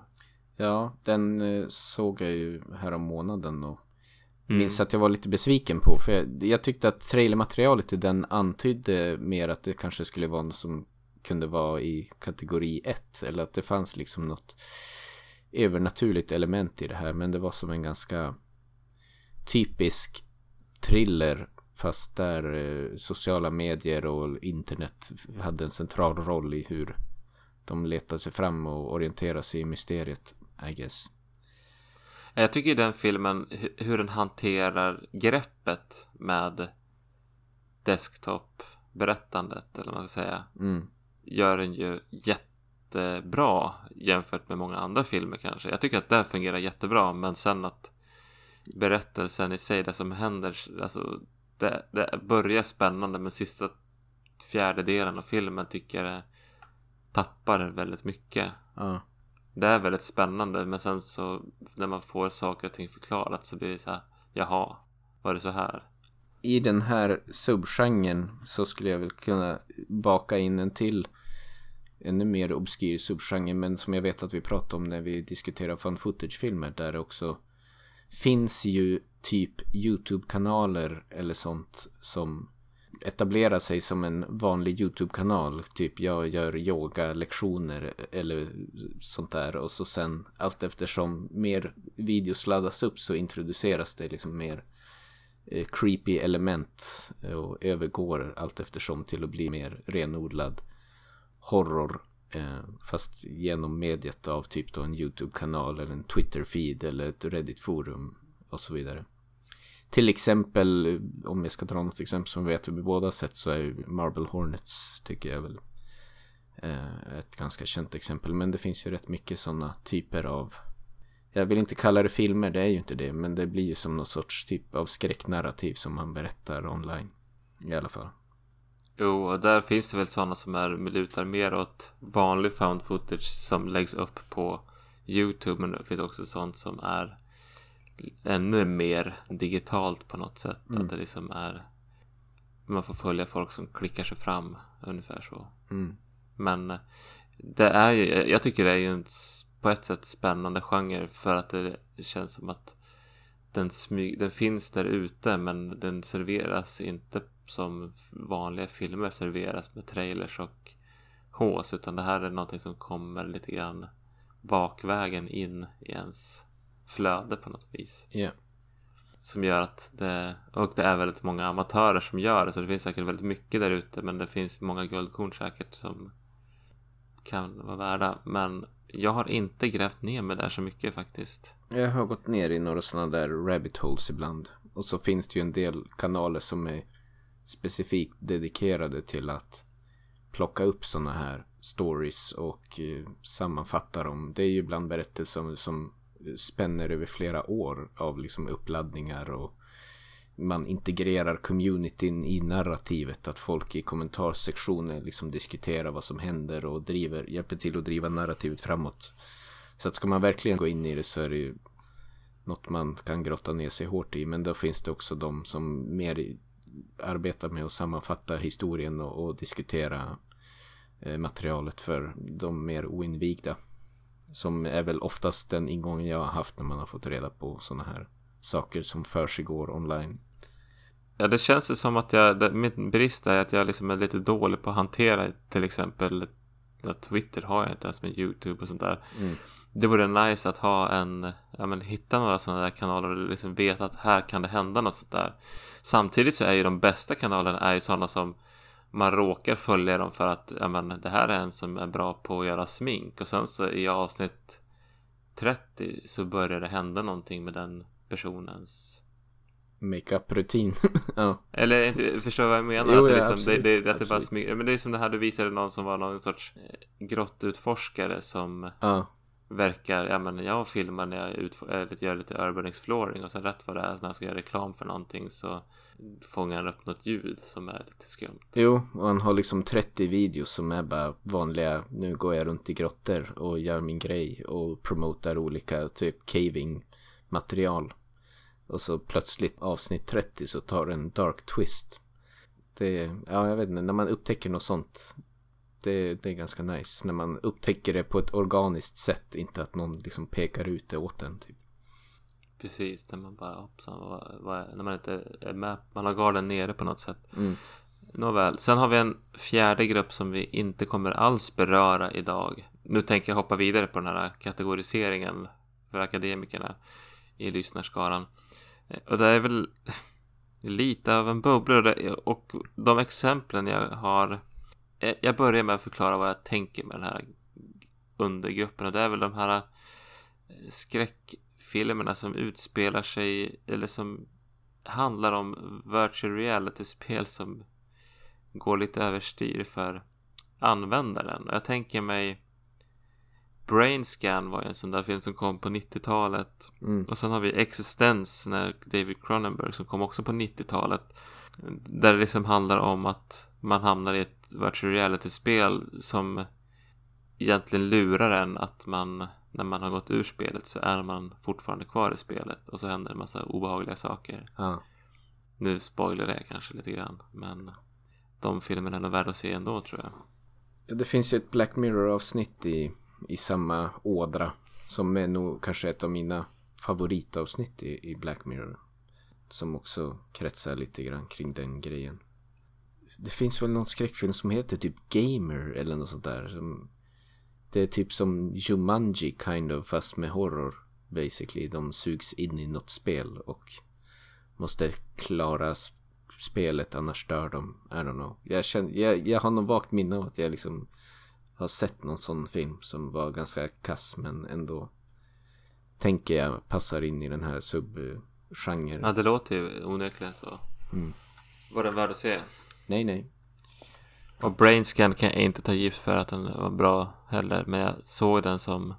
Ja, den eh, såg jag ju här om månaden och mm. minns att jag var lite besviken på. För jag, jag tyckte att trailermaterialet i den antydde mer att det kanske skulle vara något som kunde vara i kategori 1. Eller att det fanns liksom något övernaturligt element i det här. Men det var som en ganska typisk thriller. Fast där eh, sociala medier och internet hade en central roll i hur de letar sig fram och orienterar sig i mysteriet, I guess. Jag tycker den filmen, hur den hanterar greppet med desktop-berättandet, eller vad man ska säga, mm. gör den ju jättebra jämfört med många andra filmer kanske. Jag tycker att det fungerar jättebra, men sen att berättelsen i sig, det som händer, alltså det, det börjar spännande, men sista fjärdedelen av filmen tycker jag tappar väldigt mycket. Ja. Det är väldigt spännande men sen så när man får saker och ting förklarat så blir det så här Jaha, var det så här? I den här subgenren så skulle jag väl kunna baka in en till ännu mer obskyr subgenre men som jag vet att vi pratade om när vi diskuterade fun footage-filmer där det också finns ju typ YouTube-kanaler eller sånt som etablerar sig som en vanlig YouTube-kanal. Typ jag gör yoga-lektioner eller sånt där. Och så sen allt eftersom mer videos laddas upp så introduceras det liksom mer eh, creepy element eh, och övergår allt eftersom till att bli mer renodlad horror. Eh, fast genom mediet av typ då en YouTube-kanal eller en Twitter-feed eller ett Reddit-forum och så vidare. Till exempel, eh, om jag ska dra något exempel som vi vet vi båda sett så är Marble Hornets tycker jag väl eh, ett ganska känt exempel. Men det finns ju rätt mycket sådana typer av jag vill inte kalla det filmer, det är ju inte det. Men det blir ju som någon sorts typ av skräcknarrativ som man berättar online. I alla fall. Jo, och där finns det väl sådana som är lutar mer åt vanlig found footage som läggs upp på YouTube. Men det finns också sånt som är ännu mer digitalt på något sätt. Mm. Att det liksom är man får följa folk som klickar sig fram ungefär så. Mm. Men det är ju, jag tycker det är ju en på ett sätt spännande genre för att det känns som att den, smyg, den finns där ute men den serveras inte som vanliga filmer serveras med trailers och hås utan det här är någonting som kommer lite grann bakvägen in i ens flöde på något vis. Yeah. Som gör att det, och det är väldigt många amatörer som gör det så det finns säkert väldigt mycket där ute men det finns många guldkorn säkert som kan vara värda. Men jag har inte grävt ner mig där så mycket faktiskt. Jag har gått ner i några sådana där rabbit holes ibland. Och så finns det ju en del kanaler som är specifikt dedikerade till att plocka upp sådana här stories och eh, sammanfatta dem. Det är ju ibland berättelser som, som spänner över flera år av liksom uppladdningar och man integrerar communityn i narrativet. Att folk i kommentarssektionen liksom diskuterar vad som händer och driver, hjälper till att driva narrativet framåt. Så att ska man verkligen gå in i det så är det ju något man kan grotta ner sig hårt i. Men då finns det också de som mer arbetar med att sammanfatta historien och, och diskutera eh, materialet för de mer oinvigda. Som är väl oftast den ingången jag har haft när man har fått reda på sådana här saker som försiggår online. Ja, det känns ju som att jag, det, min brist är att jag liksom är lite dålig på att hantera till exempel Twitter har jag inte ens med YouTube och sånt där. Mm. Det vore nice att ha en, ja men hitta några sådana där kanaler och liksom veta att här kan det hända något sånt där. Samtidigt så är ju de bästa kanalerna är ju sådana som man råkar följa dem för att ja men det här är en som är bra på att göra smink och sen så i avsnitt 30 så börjar det hända någonting med den personens makeup-rutin. ja. Eller inte, förstår vad jag menar? Jo, att det, ja, liksom, absolut, det, det, att det bara smyger. Men det är som det här du visade någon som var någon sorts eh, grottutforskare som ja verkar, ja men jag filmar när jag utför, eh, gör lite urban exploring och sen rätt vad det är när jag ska göra reklam för någonting så fångar han upp något ljud som är lite skumt. Jo, och han har liksom 30 videos som är bara vanliga, nu går jag runt i grottor och gör min grej och promotar olika typ caving material. Och så plötsligt avsnitt 30 så tar det en dark twist. Det, ja jag vet inte, när man upptäcker något sånt. Det, det är ganska nice. När man upptäcker det på ett organiskt sätt. Inte att någon liksom pekar ut det åt en. Typ. Precis, när man bara hoppsan, vad, vad är, när man inte är med, man har garden nere på något sätt. Mm. Nåväl, sen har vi en fjärde grupp som vi inte kommer alls beröra idag. Nu tänker jag hoppa vidare på den här kategoriseringen för akademikerna i lyssnarskaran. Och det är väl lite av en bubbla och de exemplen jag har. Eh, Jag börjar med att förklara vad jag tänker med den här undergruppen och det är väl de här eh, skräckfilmerna som utspelar sig eller som handlar om virtual reality-spel som går lite överstyr för användaren. Och jag tänker mig Brainscan var ju en sån där film som kom på 90-talet. Mm. Och sen har vi Existence när David Cronenberg som kom också på 90-talet. Där det liksom handlar om att man hamnar i ett virtual reality-spel som egentligen lurar en att man när man har gått ur spelet så är man fortfarande kvar i spelet och så händer en massa obehagliga saker. Ja. Nu spoilar jag kanske lite grann men de filmerna är nog värda att se ändå tror jag. Ja, Det finns ju ett Black Mirror-avsnitt i, i samma ådra. Som är nog kanske ett av mina favoritavsnitt i, i Black Mirror. Som också kretsar lite grann kring den grejen. Det finns väl någon skräckfilm som heter typ Gamer eller något sånt där. Som, det är typ som Jumanji kind of fast med horror. Basically. De sugs in i något spel och måste klara spelet annars dör de. I don't know. Jag, känner, jag, jag har någon vagt minne av att jag liksom har sett någon sån film som var ganska kass men ändå tänker jag passar in i den här sub subgenren. Ja det låter ju onekligen så. Mm. Var den värd att se? Nej, nej. Och Brainscan kan jag inte ta gift för att den var bra heller. Men jag såg den som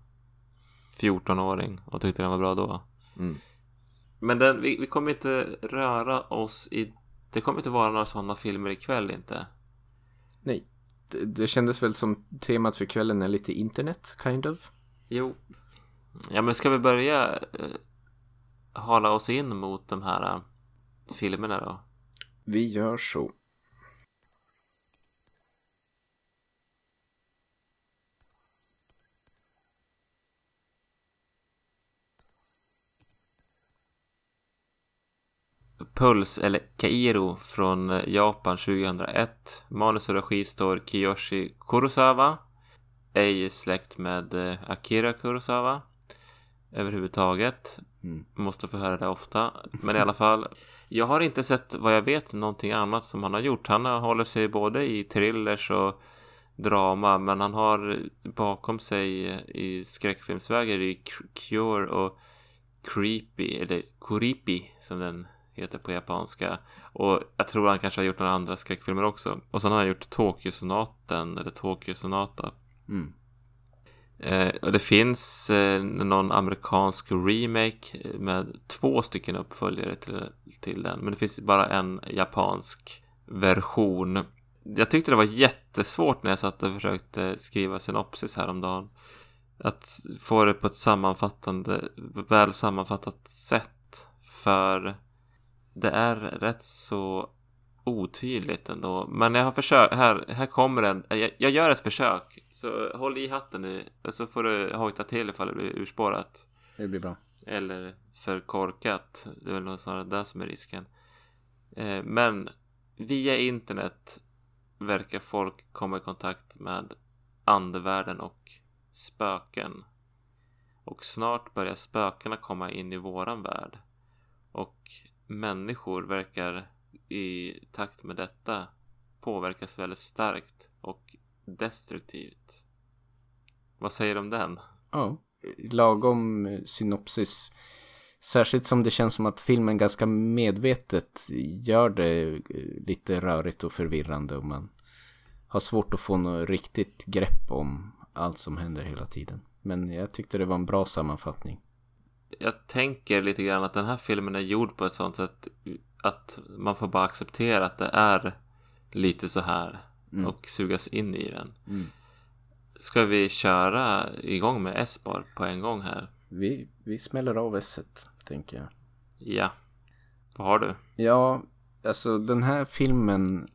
14-åring och tyckte den var bra då. Mm. Men den, vi, vi kommer inte röra oss i... Det kommer inte vara några sådana filmer ikväll inte. Nej. Det, det kändes väl som temat för kvällen är lite internet, kind of. Jo. Ja men ska vi börja eh, hala oss in mot de här eh, filmerna då? Vi gör så. Puls eller Kairo från eh, Japan 2001. Manus och regi står Kiyoshi Kurosawa. Ej släkt med eh, Akira Kurosawa. Överhuvudtaget. Mm. Måste få höra det ofta. Men i alla fall. Jag har inte sett vad jag vet någonting annat som han har gjort. Han hållit sig både i thrillers och drama. Men han har bakom sig i skräckfilmsvägar i Cure och Creepy. Eller Kuripi som den heter på japanska. Och jag tror han kanske har gjort några andra skräckfilmer också. Och sen har han gjort Tokyo-sonaten, eller Tokyo-sonata. Mm. Eh, och det finns eh, någon amerikansk remake med två stycken uppföljare till, till den. Men det finns bara en japansk version. Jag tyckte det var jättesvårt när jag satt och försökte skriva synopsis häromdagen. Att få det på ett sammanfattande, väl sammanfattat sätt. För det är rätt så otydligt ändå. Men jag har försökt, här, här kommer den. Jag, jag, gör ett försök. Så håll i hatten nu. Så får du hojta till ifall det blir urspårat. Det blir bra. Eller för korkat. Det är väl snarare det som är risken. Eh, men via internet verkar folk komma i kontakt med andevärlden och spöken. Och snart börjar spökena komma in i våran värld. Och människor verkar i takt med detta påverkas väldigt starkt och destruktivt. Vad säger du om den? Ja, lagom synopsis. Särskilt som det känns som att filmen ganska medvetet gör det lite rörigt och förvirrande och man har svårt att få något riktigt grepp om allt som händer hela tiden. Men jag tyckte det var en bra sammanfattning. Jag tänker lite grann att den här filmen är gjord på ett sånt sätt att man får bara acceptera att det är lite så här mm. och sugas in i den. Mm. Ska vi köra igång med S-bar på en gång här? Vi, vi smäller av s tänker jag. Ja. Vad har du? Ja, alltså den här filmen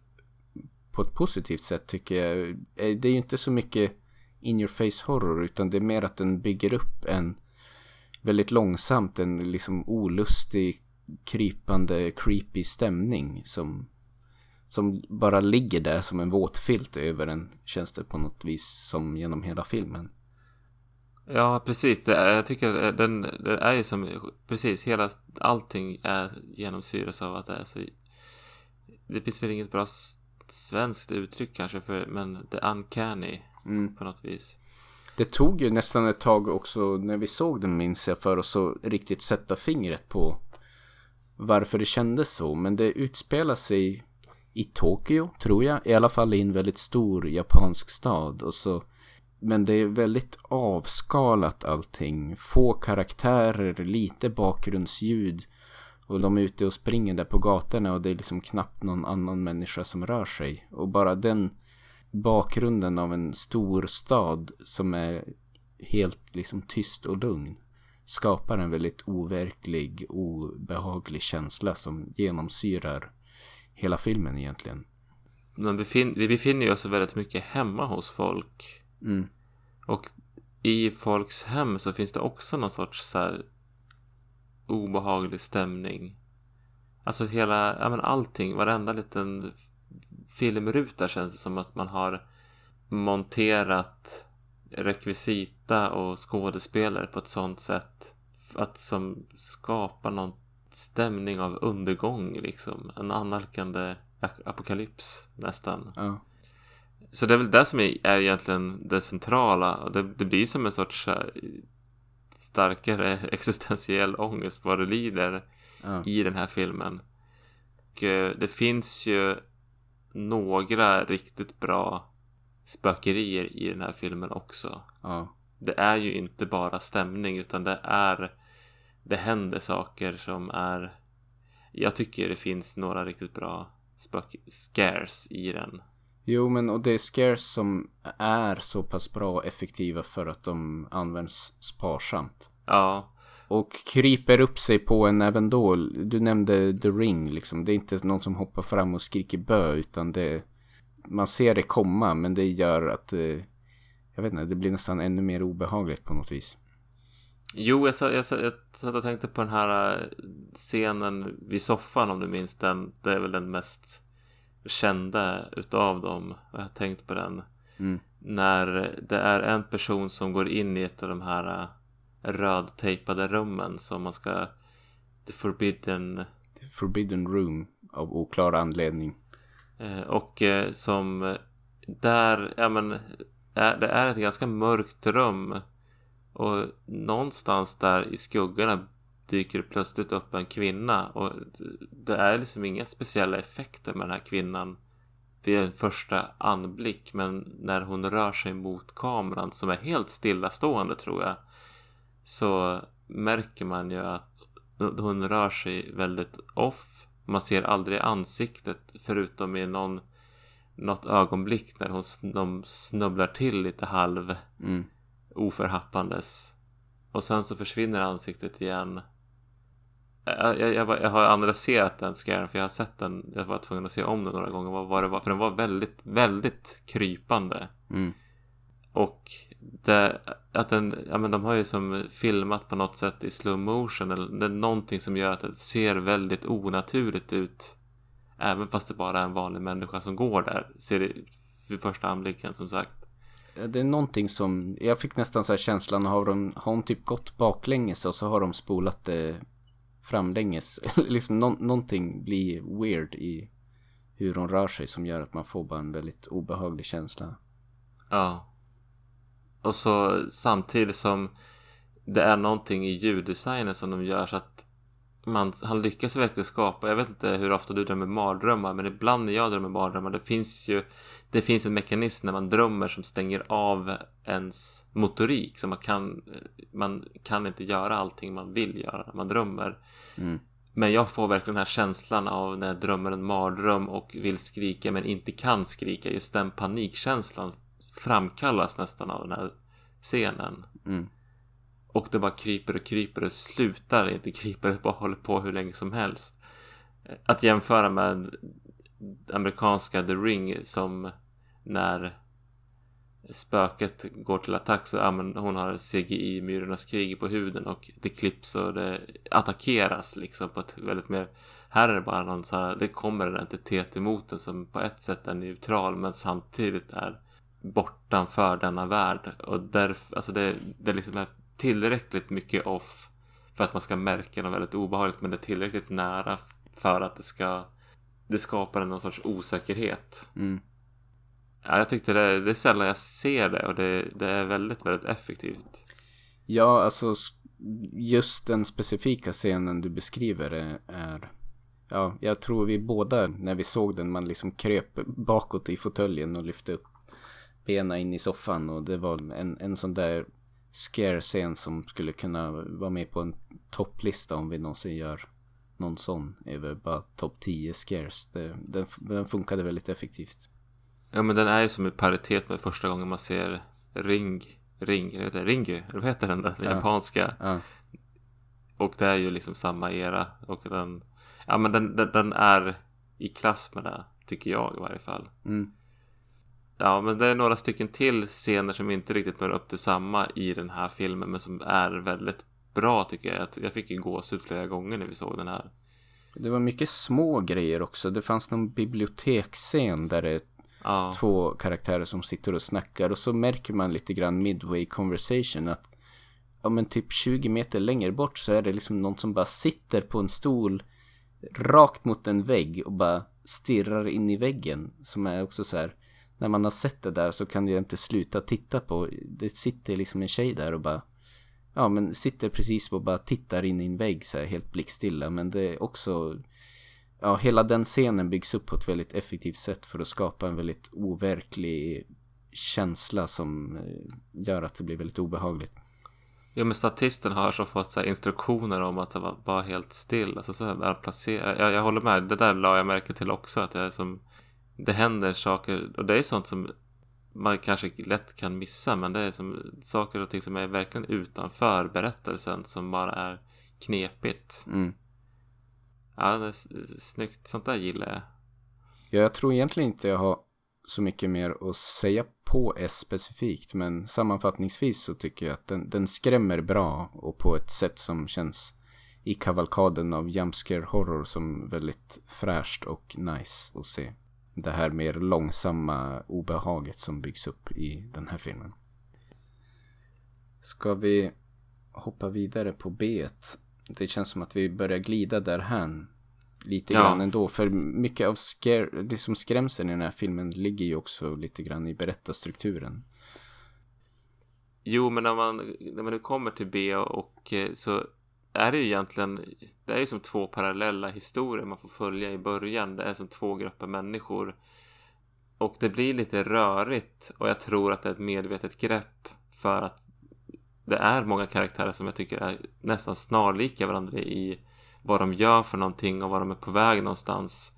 på ett positivt sätt tycker jag. Det är ju inte så mycket in your face horror utan det är mer att den bygger upp en väldigt långsamt en liksom olustig krypande creepy stämning som som bara ligger där som en våt filt över en känns det på något vis som genom hela filmen. Ja, precis. Är, jag tycker den, det är ju som, precis, hela, allting är genomsyras av att det är så, det finns väl inget bra svenskt uttryck kanske för, men det uncanny mm. på något vis. Det tog ju nästan ett tag också när vi såg den minns jag för oss att riktigt sätta fingret på varför det kändes så. Men det utspelar sig i Tokyo tror jag. I alla fall i en väldigt stor japansk stad. Och så, men det är väldigt avskalat allting. Få karaktärer, lite bakgrundsljud. Och de är ute och springer där på gatorna och det är liksom knappt någon annan människa som rör sig. Och bara den bakgrunden av en stor stad som är helt liksom tyst och lugn skapar en väldigt overklig, obehaglig känsla som genomsyrar hela filmen egentligen. Men befin vi befinner oss väldigt mycket hemma hos folk. Mm. Och i folks hem så finns det också någon sorts så här obehaglig stämning. Alltså hela, ja men allting, varenda liten filmruta känns det som att man har monterat rekvisita och skådespelare på ett sånt sätt att som skapar någon stämning av undergång liksom. En annalkande apokalyps nästan. Ja. Så det är väl det som är egentligen det centrala. Det, det blir som en sorts starkare existentiell ångest vad du lider ja. i den här filmen. Och eh, det finns ju några riktigt bra spökerier i den här filmen också. Ja. Det är ju inte bara stämning utan det är det händer saker som är jag tycker det finns några riktigt bra spök scares i den. Jo, men och det är scares som är så pass bra och effektiva för att de används sparsamt. Ja. Och kryper upp sig på en även då. Du nämnde The Ring liksom. Det är inte någon som hoppar fram och skriker bö utan det man ser det komma men det gör att eh, jag vet inte, det blir nästan ännu mer obehagligt på något vis. Jo, jag jag, satt, jag satt och tänkte på den här eh, scenen vid soffan om du minns den. Det är väl den mest kända utav dem. Jag har tänkt på den. Mm. När det är en person som går in i ett av de här eh, rödtejpade rummen som man ska The Forbidden The Forbidden Room av oklar anledning. Eh, och eh, som eh, där, ja men, det är ett ganska mörkt rum. Och någonstans där i skuggorna dyker det plötsligt upp en kvinna. Och det är liksom inga speciella effekter med den här kvinnan. vid en första anblick men när hon rör sig mot kameran som är helt stillastående tror jag så märker man ju att hon rör sig väldigt off. Man ser aldrig ansiktet förutom i någon något ögonblick när hon de snubblar till lite halv mm. oförhappandes. Och sen så försvinner ansiktet igen. Jag, jag, jag, jag har analyserat den scaren för jag har sett den. Jag var tvungen att se om den några gånger. Vad, vad det var, för den var väldigt, väldigt krypande. Mm. Och det, att den, ja men de har ju som filmat på något sätt i slow motion. Eller det är någonting som gör att det ser väldigt onaturligt ut. Även fast det bara är en vanlig människa som går där. Ser det vid första anblicken som sagt. Det är någonting som, jag fick nästan så här känslan, har de, har hon typ gått baklänges och så har de spolat det framlänges. liksom no, någonting blir weird i hur hon rör sig som gör att man får bara en väldigt obehaglig känsla. Ja. Och så samtidigt som det är någonting i ljuddesignen som de gör så att man, han lyckas verkligen skapa, jag vet inte hur ofta du drömmer mardrömmar men ibland när jag drömmer mardrömmar det finns ju det finns en mekanism när man drömmer som stänger av ens motorik så man kan man kan inte göra allting man vill göra när man drömmer mm. men jag får verkligen den här känslan av när jag drömmer en mardröm och vill skrika men inte kan skrika just den panikkänslan framkallas nästan av den här scenen mm. Och det bara kryper och kryper och slutar inte krypa, det bara håller på hur länge som helst. Att jämföra med amerikanska The Ring som när spöket går till attack så ja, men hon har CGI Myrornas krig på huden och det klipps och det attackeras liksom på ett väldigt mer här är det bara någon så här, det kommer en entitet emot den som på ett sätt är neutral men samtidigt är bortanför denna värld och därför, alltså det, det liksom är tillräckligt mycket off för att man ska märka något väldigt obehagligt men det är tillräckligt nära för att det ska det skapar någon sorts osäkerhet. Mm. Ja, jag tyckte det, det är sällan jag ser det och det, det är väldigt, väldigt effektivt. Ja, alltså just den specifika scenen du beskriver är, ja, jag tror vi båda när vi såg den, man liksom kröp bakåt i fåtöljen och lyfte upp benen in i soffan och det var en, en sån där scare-scen som skulle kunna vara med på en topplista om vi någonsin gör någon sån över bara topp 10 scares. Det, den, den funkade väldigt effektivt. Ja men den är ju som i paritet med första gången man ser Ring, Ring, eller heter Ringu, eller vad heter den där, den ja. japanska. Ja. Och det är ju liksom samma era och den, ja men den, den, den är i klass med det, tycker jag i varje fall. Mm. Ja, men det är några stycken till scener som inte riktigt når upp till samma i den här filmen, men som är väldigt bra tycker jag. Jag fick ju gåshud flera gånger när vi såg den här. Det var mycket små grejer också. Det fanns någon biblioteksscen där det är ja. två karaktärer som sitter och snackar och så märker man lite grann midway conversation att ja men typ 20 meter längre bort så är det liksom någon som bara sitter på en stol rakt mot en vägg och bara stirrar in i väggen som är också så här när man har sett det där så kan jag inte sluta titta på. Det sitter liksom en tjej där och bara ja men sitter precis och bara tittar in i en vägg så här helt blickstilla men det är också ja hela den scenen byggs upp på ett väldigt effektivt sätt för att skapa en väldigt overklig känsla som eh, gör att det blir väldigt obehagligt. Ja men statisten har så fått så instruktioner om att vara helt still. Alltså så här, placera. Jag, jag håller med. Det där la jag märke till också. Att jag som det händer saker och det är sånt som man kanske lätt kan missa men det är som saker och ting som är verkligen utanför berättelsen som bara är knepigt. Mm. Ja, det är snyggt. Sånt där gillar jag. Ja, jag tror egentligen inte jag har så mycket mer att säga på S specifikt men sammanfattningsvis så tycker jag att den, den skrämmer bra och på ett sätt som känns i kavalkaden av jumpscare horror som väldigt fräscht och nice att se det här mer långsamma obehaget som byggs upp i den här filmen. Ska vi hoppa vidare på B? Det känns som att vi börjar glida därhän lite ja. grann ändå. För mycket av scare, det som skrämseln i den här filmen ligger ju också lite grann i berättarstrukturen. Jo, men när man, när man nu kommer till B och eh, så är det ju egentligen, det är ju som två parallella historier man får följa i början. Det är som två grupper människor. Och det blir lite rörigt och jag tror att det är ett medvetet grepp för att det är många karaktärer som jag tycker är nästan snarlika varandra i vad de gör för någonting och var de är på väg någonstans.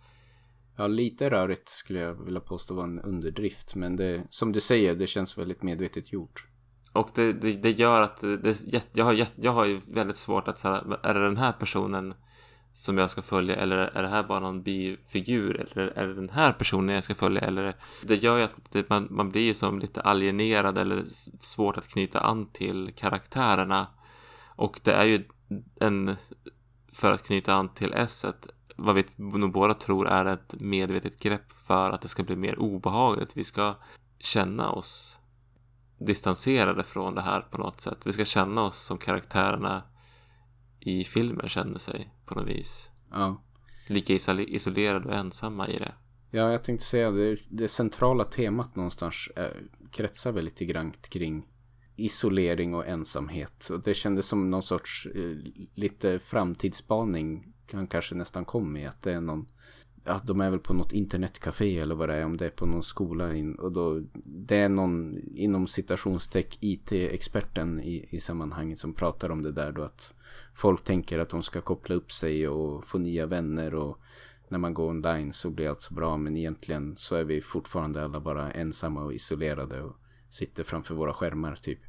Ja, lite rörigt skulle jag vilja påstå var en underdrift. Men det, som du säger, det känns väldigt medvetet gjort. Och det, det, det gör att det, jag, har, jag har ju väldigt svårt att säga, är det den här personen som jag ska följa eller är det här bara någon bifigur eller är det den här personen jag ska följa eller det gör ju att det, man, man blir som lite alienerad eller svårt att knyta an till karaktärerna och det är ju en för att knyta an till S vad vi nog båda tror är ett medvetet grepp för att det ska bli mer obehagligt. Vi ska känna oss distanserade från det här på något sätt. Vi ska känna oss som karaktärerna i filmen känner sig på något vis. Ja. Lika isolerade och ensamma i det. Ja, jag tänkte säga det, det centrala temat någonstans är, kretsar väl lite grann kring isolering och ensamhet. Och det kändes som någon sorts eh, lite framtidsspaning kan kanske nästan kom med. Att det är någon, ja de är väl på något internetcafé eller vad det är. Om det är på någon skola. In, och då, det är någon inom citationsteck IT-experten i, i sammanhanget som pratar om det där då. Att folk tänker att de ska koppla upp sig och få nya vänner och när man går online så blir allt så bra men egentligen så är vi fortfarande alla bara ensamma och isolerade och sitter framför våra skärmar typ.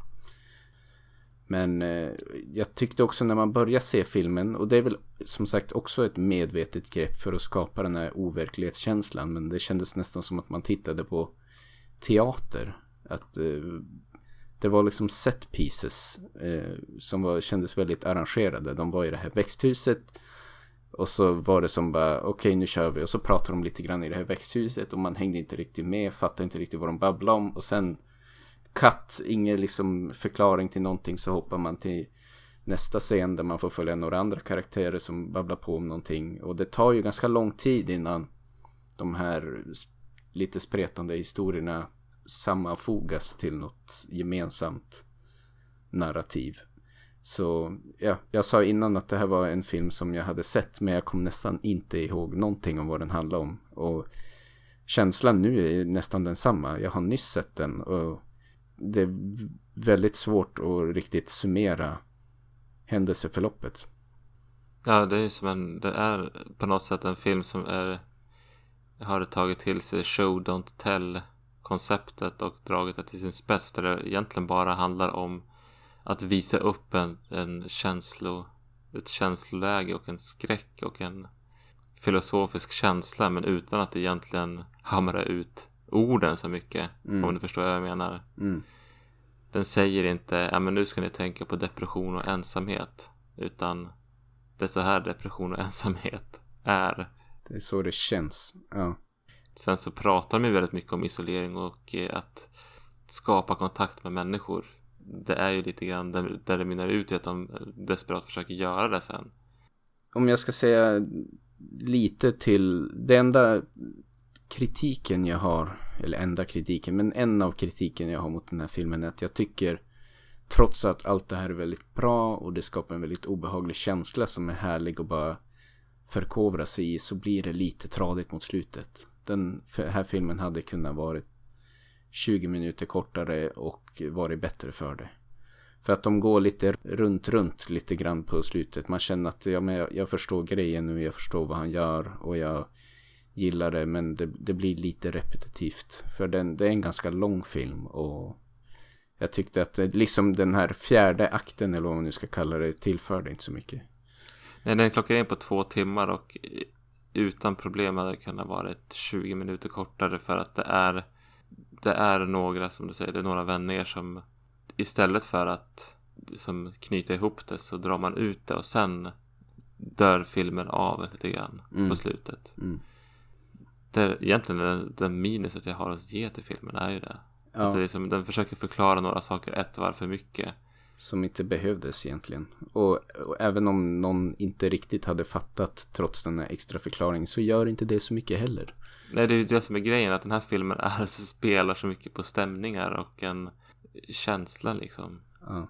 Men eh, jag tyckte också när man börjar se filmen och det är väl som sagt också ett medvetet grepp för att skapa den här overklighetskänslan men det kändes nästan som att man tittade på teater. Att eh, det var liksom set pieces eh, som var, kändes väldigt arrangerade. De var i det här växthuset och så var det som bara okej okay, nu kör vi och så pratade de lite grann i det här växthuset och man hängde inte riktigt med, fattade inte riktigt vad de babblade om och sen cut, ingen liksom förklaring till någonting så hoppar man till nästa scen där man får följa några andra karaktärer som babblar på om någonting och det tar ju ganska lång tid innan de här lite spretande historierna sammanfogas till något gemensamt narrativ. Så ja, jag sa innan att det här var en film som jag hade sett men jag kom nästan inte ihåg någonting om vad den handlade om. Och känslan nu är nästan densamma. Jag har nyss sett den och det är väldigt svårt att riktigt summera händelseförloppet. Ja, det är som en, det är på något sätt en film som är har tagit till sig show don't tell konceptet och dragit det till sin spets där det egentligen bara handlar om att visa upp en, en känslo, ett känsloläge och en skräck och en filosofisk känsla men utan att egentligen hamra ut orden så mycket. Mm. Om du förstår vad jag menar. Mm. Den säger inte, ja men nu ska ni tänka på depression och ensamhet. Utan det är så här depression och ensamhet är. Det är så det känns. Ja. Sen så pratar de ju väldigt mycket om isolering och eh, att skapa kontakt med människor. Det är ju lite grann där det mynnar ut i att de desperat försöker göra det sen. Om jag ska säga lite till det enda kritiken jag har, eller enda kritiken, men en av kritiken jag har mot den här filmen är att jag tycker trots att allt det här är väldigt bra och det skapar en väldigt obehaglig känsla som är härlig och bara förkovra sig i så blir det lite tradigt mot slutet. Den här filmen hade kunnat varit 20 minuter kortare och varit bättre för det. För att de går lite runt, runt lite grann på slutet. Man känner att ja, men jag, jag förstår grejen nu, jag förstår vad han gör och jag gillar det men det, det blir lite repetitivt. För den, det är en ganska lång film och jag tyckte att det, liksom den här fjärde akten eller vad man nu ska kalla det tillförde inte så mycket. Nej, den klockar in på två timmar och utan problem hade det kunnat vara 20 minuter kortare för att det är det är några som du säger, det är några vänner som istället för att som knyta ihop det så drar man ut det och sen dör filmen av lite grann mm. på slutet. Mm det, egentligen den, den minuset jag har att ge till filmen är ju det. Ja. Att det liksom, den försöker förklara några saker ett varv för mycket. Som inte behövdes egentligen. Och, och, även om någon inte riktigt hade fattat trots den här extra förklaringen så gör inte det så mycket heller. Nej, det är ju det som är grejen. Att den här filmen är, spelar så mycket på stämningar och en känsla liksom. Ja.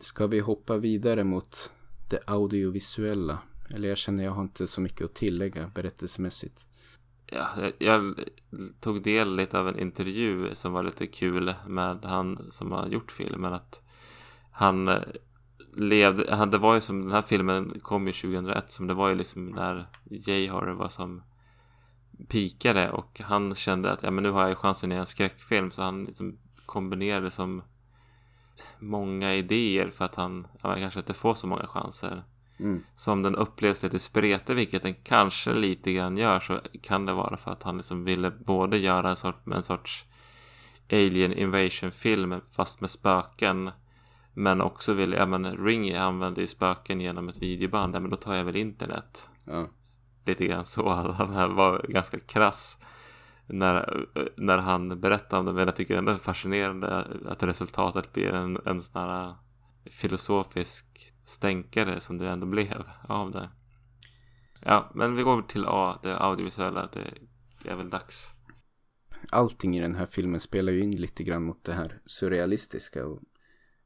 Ska vi hoppa vidare mot det audiovisuella? Eller jag känner jag har inte så mycket att tillägga berättelsemässigt ja, jag, jag tog del lite av en intervju som var lite kul med han som har gjort filmen. Att han eh, levde, han, det var ju som den här filmen kom ju 2001 som det var ju liksom när Jay Horror var som pikade och han kände att ja men nu har jag chansen i en skräckfilm så han liksom kombinerade som många idéer för att han ja, kanske inte får så många chanser. Mm. Så om den upplevs lite spretig, vilket den kanske lite grann gör, så kan det vara för att han liksom ville både göra en, sort, en sorts Alien Invasion film fast med spöken. Men också ville, ja men Ring använder ju spöken genom ett videoband, ja men då tar jag väl internet. Ja. Lite grann så, han var ganska krass när, när han berättar om det. Men jag tycker ändå det är fascinerande att resultatet blir en, en sån här filosofisk stänkare som det ändå blev av det. Ja, men vi går till A, det audiovisuella. Det, är väl dags. Allting i den här filmen spelar ju in lite grann mot det här surrealistiska. Och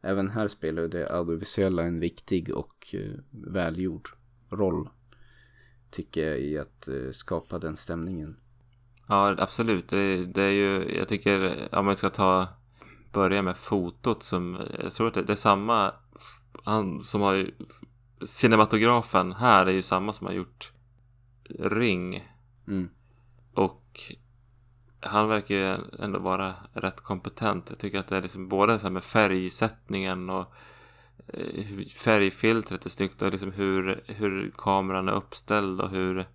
även här spelar det audiovisuella en viktig och uh, välgjord roll. Tycker jag i att uh, skapa den stämningen. Ja, absolut. Det, det, är ju, jag tycker, om man ska ta, börja med fotot som, jag tror att det, det är samma han som har cinematografen här är ju samma som har gjort Ring. Mm. Och han verkar ju ändå vara rätt kompetent. Jag tycker att det är liksom både så här med färgsättningen och eh, färgfiltret är snyggt och liksom hur, hur kameran är uppställd och hur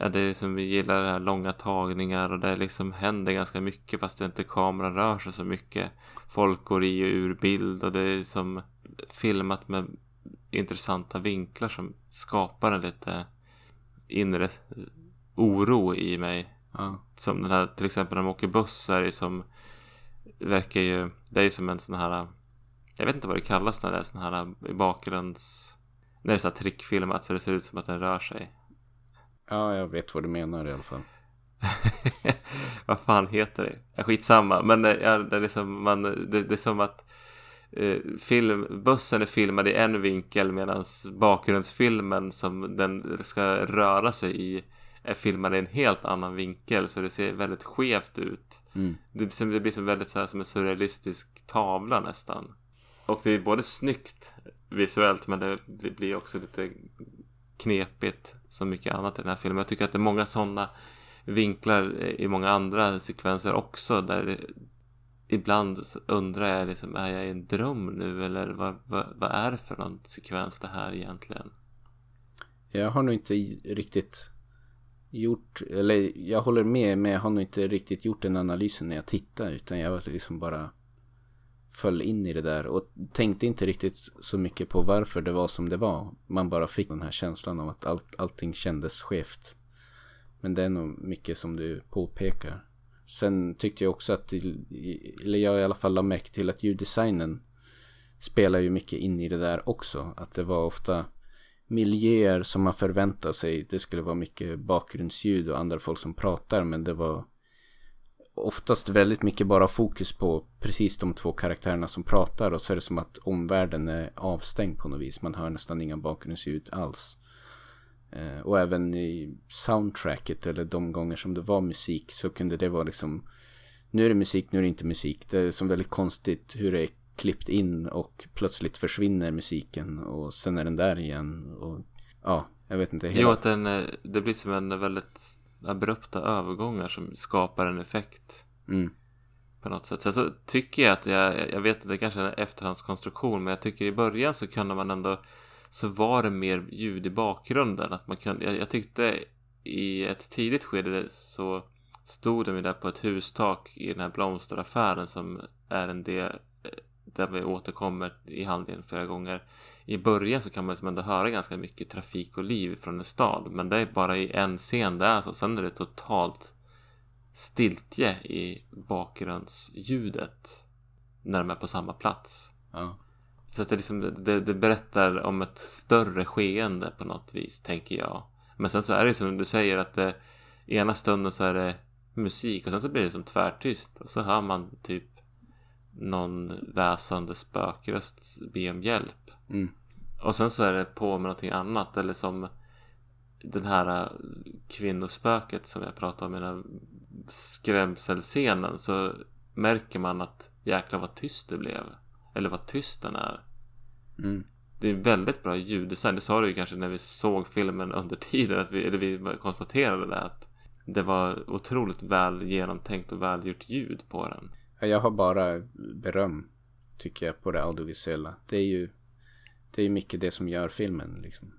Ja, det är som vi gillar det här långa tagningar och det liksom händer ganska mycket fast det inte kameran rör sig så mycket. Folk går i och ur bild och det är som filmat med intressanta vinklar som skapar en lite inre oro i mig. Ja. Som den här, till exempel när de åker buss är det som verkar ju, det är ju som en sån här, jag vet inte vad det kallas när det är sån här i bakgrunds, när det är så här trickfilmat så det ser ut som att den rör sig. Ja, jag vet vad du menar i alla fall. vad fan heter det? Ja, skitsamma, men ja, det, är som man, det, det är som att eh, film, bussen är filmad i en vinkel medan bakgrundsfilmen som den ska röra sig i är filmad i en helt annan vinkel så det ser väldigt skevt ut. Mm. Det, det, blir som väldigt så här, som en surrealistisk tavla nästan. Och det är både snyggt visuellt men det, det blir också lite knepigt som mycket annat i den här filmen. Jag tycker att det är många sådana vinklar i många andra sekvenser också där ibland undrar jag liksom, är jag i en dröm nu eller vad, vad, vad är det för någon sekvens det här egentligen? Jag har nog inte riktigt gjort, eller jag håller med men jag har nog inte riktigt gjort den analysen när jag tittar utan jag var liksom bara föll in i det där och tänkte inte riktigt så mycket på varför det var som det var. Man bara fick den här känslan av att all, allting kändes skevt. Men det är nog mycket som du påpekar. Sen tyckte jag också att, eller jag i alla fall la märke till att ljuddesignen spelar ju mycket in i det där också. Att det var ofta miljöer som man förväntar sig. Det skulle vara mycket bakgrundsljud och andra folk som pratar men det var oftast väldigt mycket bara fokus på precis de två karaktärerna som pratar och så är det som att omvärlden är avstängd på något vis. Man hör nästan inga bakgrundsljud alls. Eh, och även i soundtracket eller de gånger som det var musik så kunde det vara liksom nu är det musik, nu är det inte musik. Det är som väldigt konstigt hur det är klippt in och plötsligt försvinner musiken och sen är den där igen. Och ja, jag vet inte. Hela... Jo, att den, eh, det blir som en väldigt abrupta övergångar som skapar en effekt. Mm. På något sätt. Sen så tycker jag att jag, jag vet att det kanske är en efterhandskonstruktion men jag tycker i början så kunde man ändå så var det mer ljud i bakgrunden. Att man kunde, jag, jag tyckte i ett tidigt skede så stod de där på ett hustak i den här blomsteraffären som är en del eh, där vi återkommer i handlingen flera gånger i början så kan man liksom ändå höra ganska mycket trafik och liv från en stad. Men det är bara i en scen det är så. Sen är det totalt stiltje i bakgrundsljudet. När de är på samma plats. Ja. Så att det, liksom, det, det, berättar om ett större skeende på något vis, tänker jag. Men sen så är det som du säger att det, ena stunden så är det musik och sen så blir det som tvärtyst. Och så hör man typ någon väsande spökröst be om hjälp. Mm. Och sen så är det på med någonting annat eller som den här kvinnospöket som jag pratade om i den skrämselscenen så märker man att jäklar vad tyst det blev. Eller vad tyst den är. Mm. Det är en väldigt bra ljuddesign. Det sa du ju kanske när vi såg filmen under tiden. Att vi, eller vi konstaterade det. Att det var otroligt väl genomtänkt och välgjort ljud på den. Jag har bara beröm tycker jag på det audiovisuella. Det är ju det är mycket det som gör filmen liksom.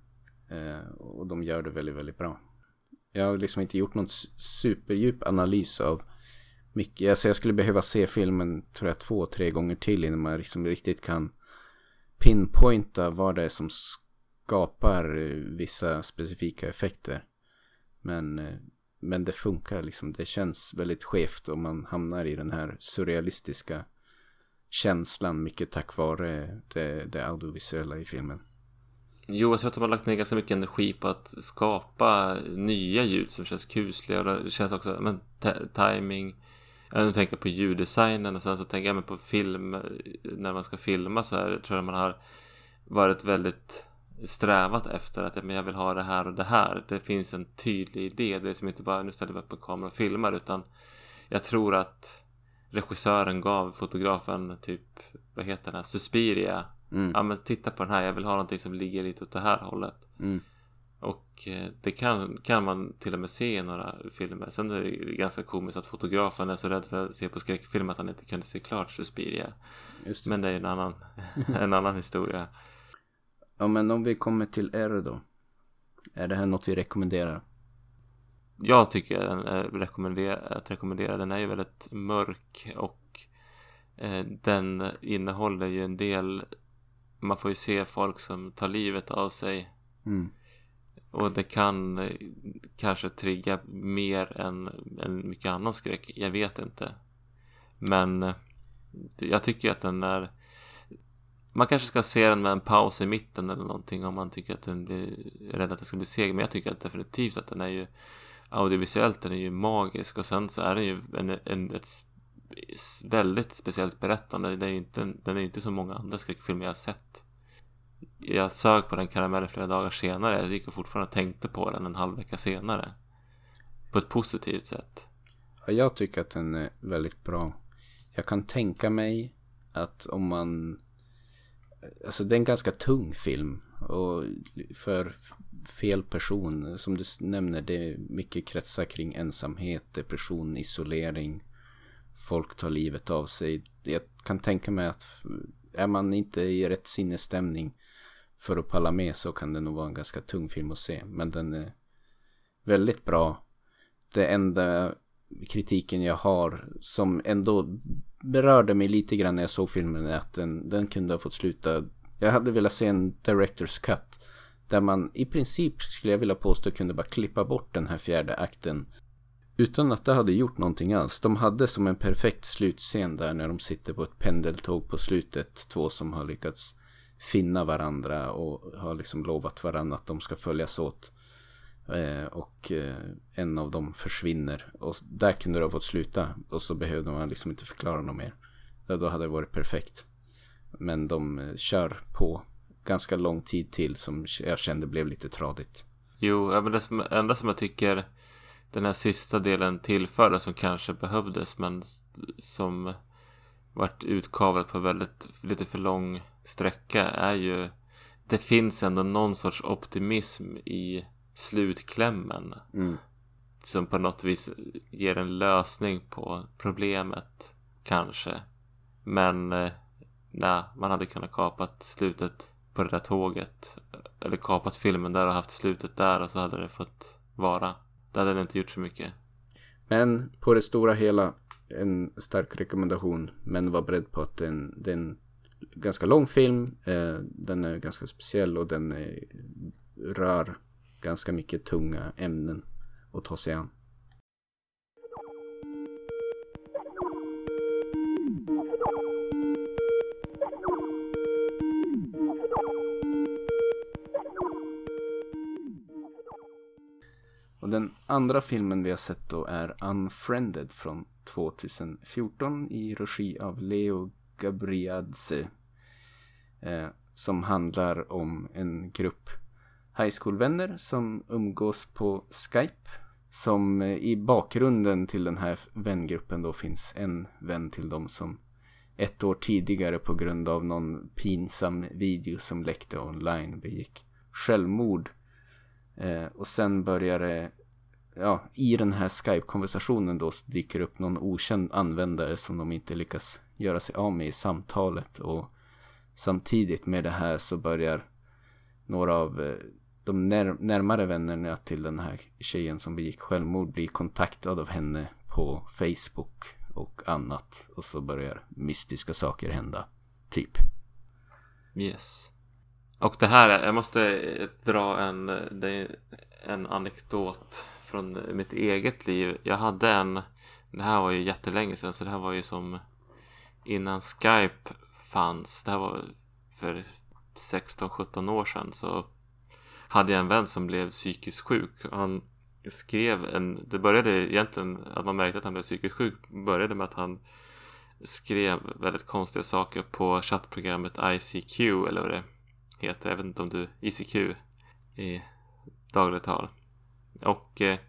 Eh, och de gör det väldigt, väldigt bra. Jag har liksom inte gjort någon superdjup analys av mycket. Alltså jag skulle behöva se filmen tror jag två, tre gånger till innan man liksom riktigt kan pinpointa vad det är som skapar eh, vissa specifika effekter. Men, eh, men det funkar liksom. Det känns väldigt skevt om man hamnar i den här surrealistiska känslan mycket tack vare det, det audiovisuella i filmen. Jo, jag tror att de har lagt ner ganska mycket energi på att skapa nya ljud som känns kusliga och det känns också, men timing. Jag tänker på ljuddesignen och sen så tänker jag på film, när man ska filma så här tror jag man har varit väldigt strävat efter att men jag vill ha det här och det här. Det finns en tydlig idé. Det är som inte bara nu ställer vi upp en kamera och filmar utan jag tror att regissören gav fotografen typ, vad heter den, Suspiria. Mm. Ja men titta på den här, jag vill ha någonting som ligger lite åt det här hållet. Mm. Och eh, det kan, kan man till och med se i några filmer. Sen är det ganska komiskt att fotografen är så rädd för att se på skräckfilm att han inte kunde se klart Suspiria. Det. Men det är en annan, en annan historia. Ja men om vi kommer till R då. Är det här något vi rekommenderar? jag tycker den är rekommendera, att rekommendera. Den är ju väldigt mörk och eh, den innehåller ju en del man får ju se folk som tar livet av sig. Mm. Och det kan eh, kanske trigga mer än, än mycket annan skräck. Jag vet inte. Men eh, jag tycker att den är man kanske ska se den med en paus i mitten eller någonting om man tycker att den blir rädd att den ska bli seg. Men jag tycker att definitivt att den är ju audiovisuellt den är ju magisk och sen så är den ju en, en, ett väldigt speciellt berättande. Det är inte, den är inte så många andra skräckfilmer jag har sett. Jag sög på den karamellen flera dagar senare. Jag gick och fortfarande tänkte på den en halv vecka senare. På ett positivt sätt. Ja, jag tycker att den är väldigt bra. Jag kan tänka mig att om man... Alltså det är en ganska tung film. Och för fel person. Som du nämner, det är mycket kretsar kring ensamhet, depression, isolering. Folk tar livet av sig. Jag kan tänka mig att är man inte i rätt sinnesstämning för att palla med så kan det nog vara en ganska tung film att se. Men den är väldigt bra. Det enda kritiken jag har som ändå berörde mig lite grann när jag såg filmen är att den, den kunde ha fått sluta. Jag hade velat se en director's cut där man i princip skulle jag vilja påstå kunde bara klippa bort den här fjärde akten. Utan att det hade gjort någonting alls. De hade som en perfekt slutscen där när de sitter på ett pendeltåg på slutet. Två som har lyckats finna varandra och har liksom lovat varandra att de ska följas åt. Eh, och eh, en av dem försvinner. Och där kunde det ha fått sluta. Och så behövde man liksom inte förklara något mer. Då hade det varit perfekt. Men de eh, kör på ganska lång tid till som jag kände blev lite tradigt. Jo, men det som, enda som jag tycker den här sista delen tillförde som kanske behövdes men som vart utkavlat på väldigt lite för lång sträcka är ju det finns ändå någon sorts optimism i slutklämmen. Mm. Som på något vis ger en lösning på problemet. Kanske. Men eh, nej, man hade kunnat kapat slutet på det där tåget. Eller kapat filmen där och haft slutet där och så hade det fått vara. Det hade det inte gjort så mycket. Men på det stora hela en stark rekommendation. Men var beredd på att det är en, det är en ganska lång film. Eh, den är ganska speciell och den är, rör ganska mycket tunga ämnen att ta sig an. Och den andra filmen vi har sett då är Unfriended från 2014 i regi av Leo Gabriadze. Eh, som handlar om en grupp high school-vänner som umgås på Skype. Som eh, i bakgrunden till den här vängruppen då finns en vän till dem som ett år tidigare på grund av någon pinsam video som läckte online begick självmord. Eh, och sen börjar det, ja, i den här Skype-konversationen då dyker upp någon okänd användare som de inte lyckas göra sig av med i samtalet. Och samtidigt med det här så börjar några av eh, de när närmare vännerna till den här tjejen som begick självmord bli kontaktad av henne på Facebook och annat. Och så börjar mystiska saker hända. Typ. Yes. Och det här, jag måste dra en, en anekdot från mitt eget liv. Jag hade en, det här var ju jättelänge sedan så det här var ju som innan Skype fanns. Det här var för 16-17 år sedan så hade jag en vän som blev psykiskt sjuk. Han skrev en, det började egentligen att man märkte att han blev psykiskt sjuk började med att han skrev väldigt konstiga saker på chattprogrammet ICQ eller vad det heter. Jag vet inte om du, ICQ i dagligt tal. Och eh,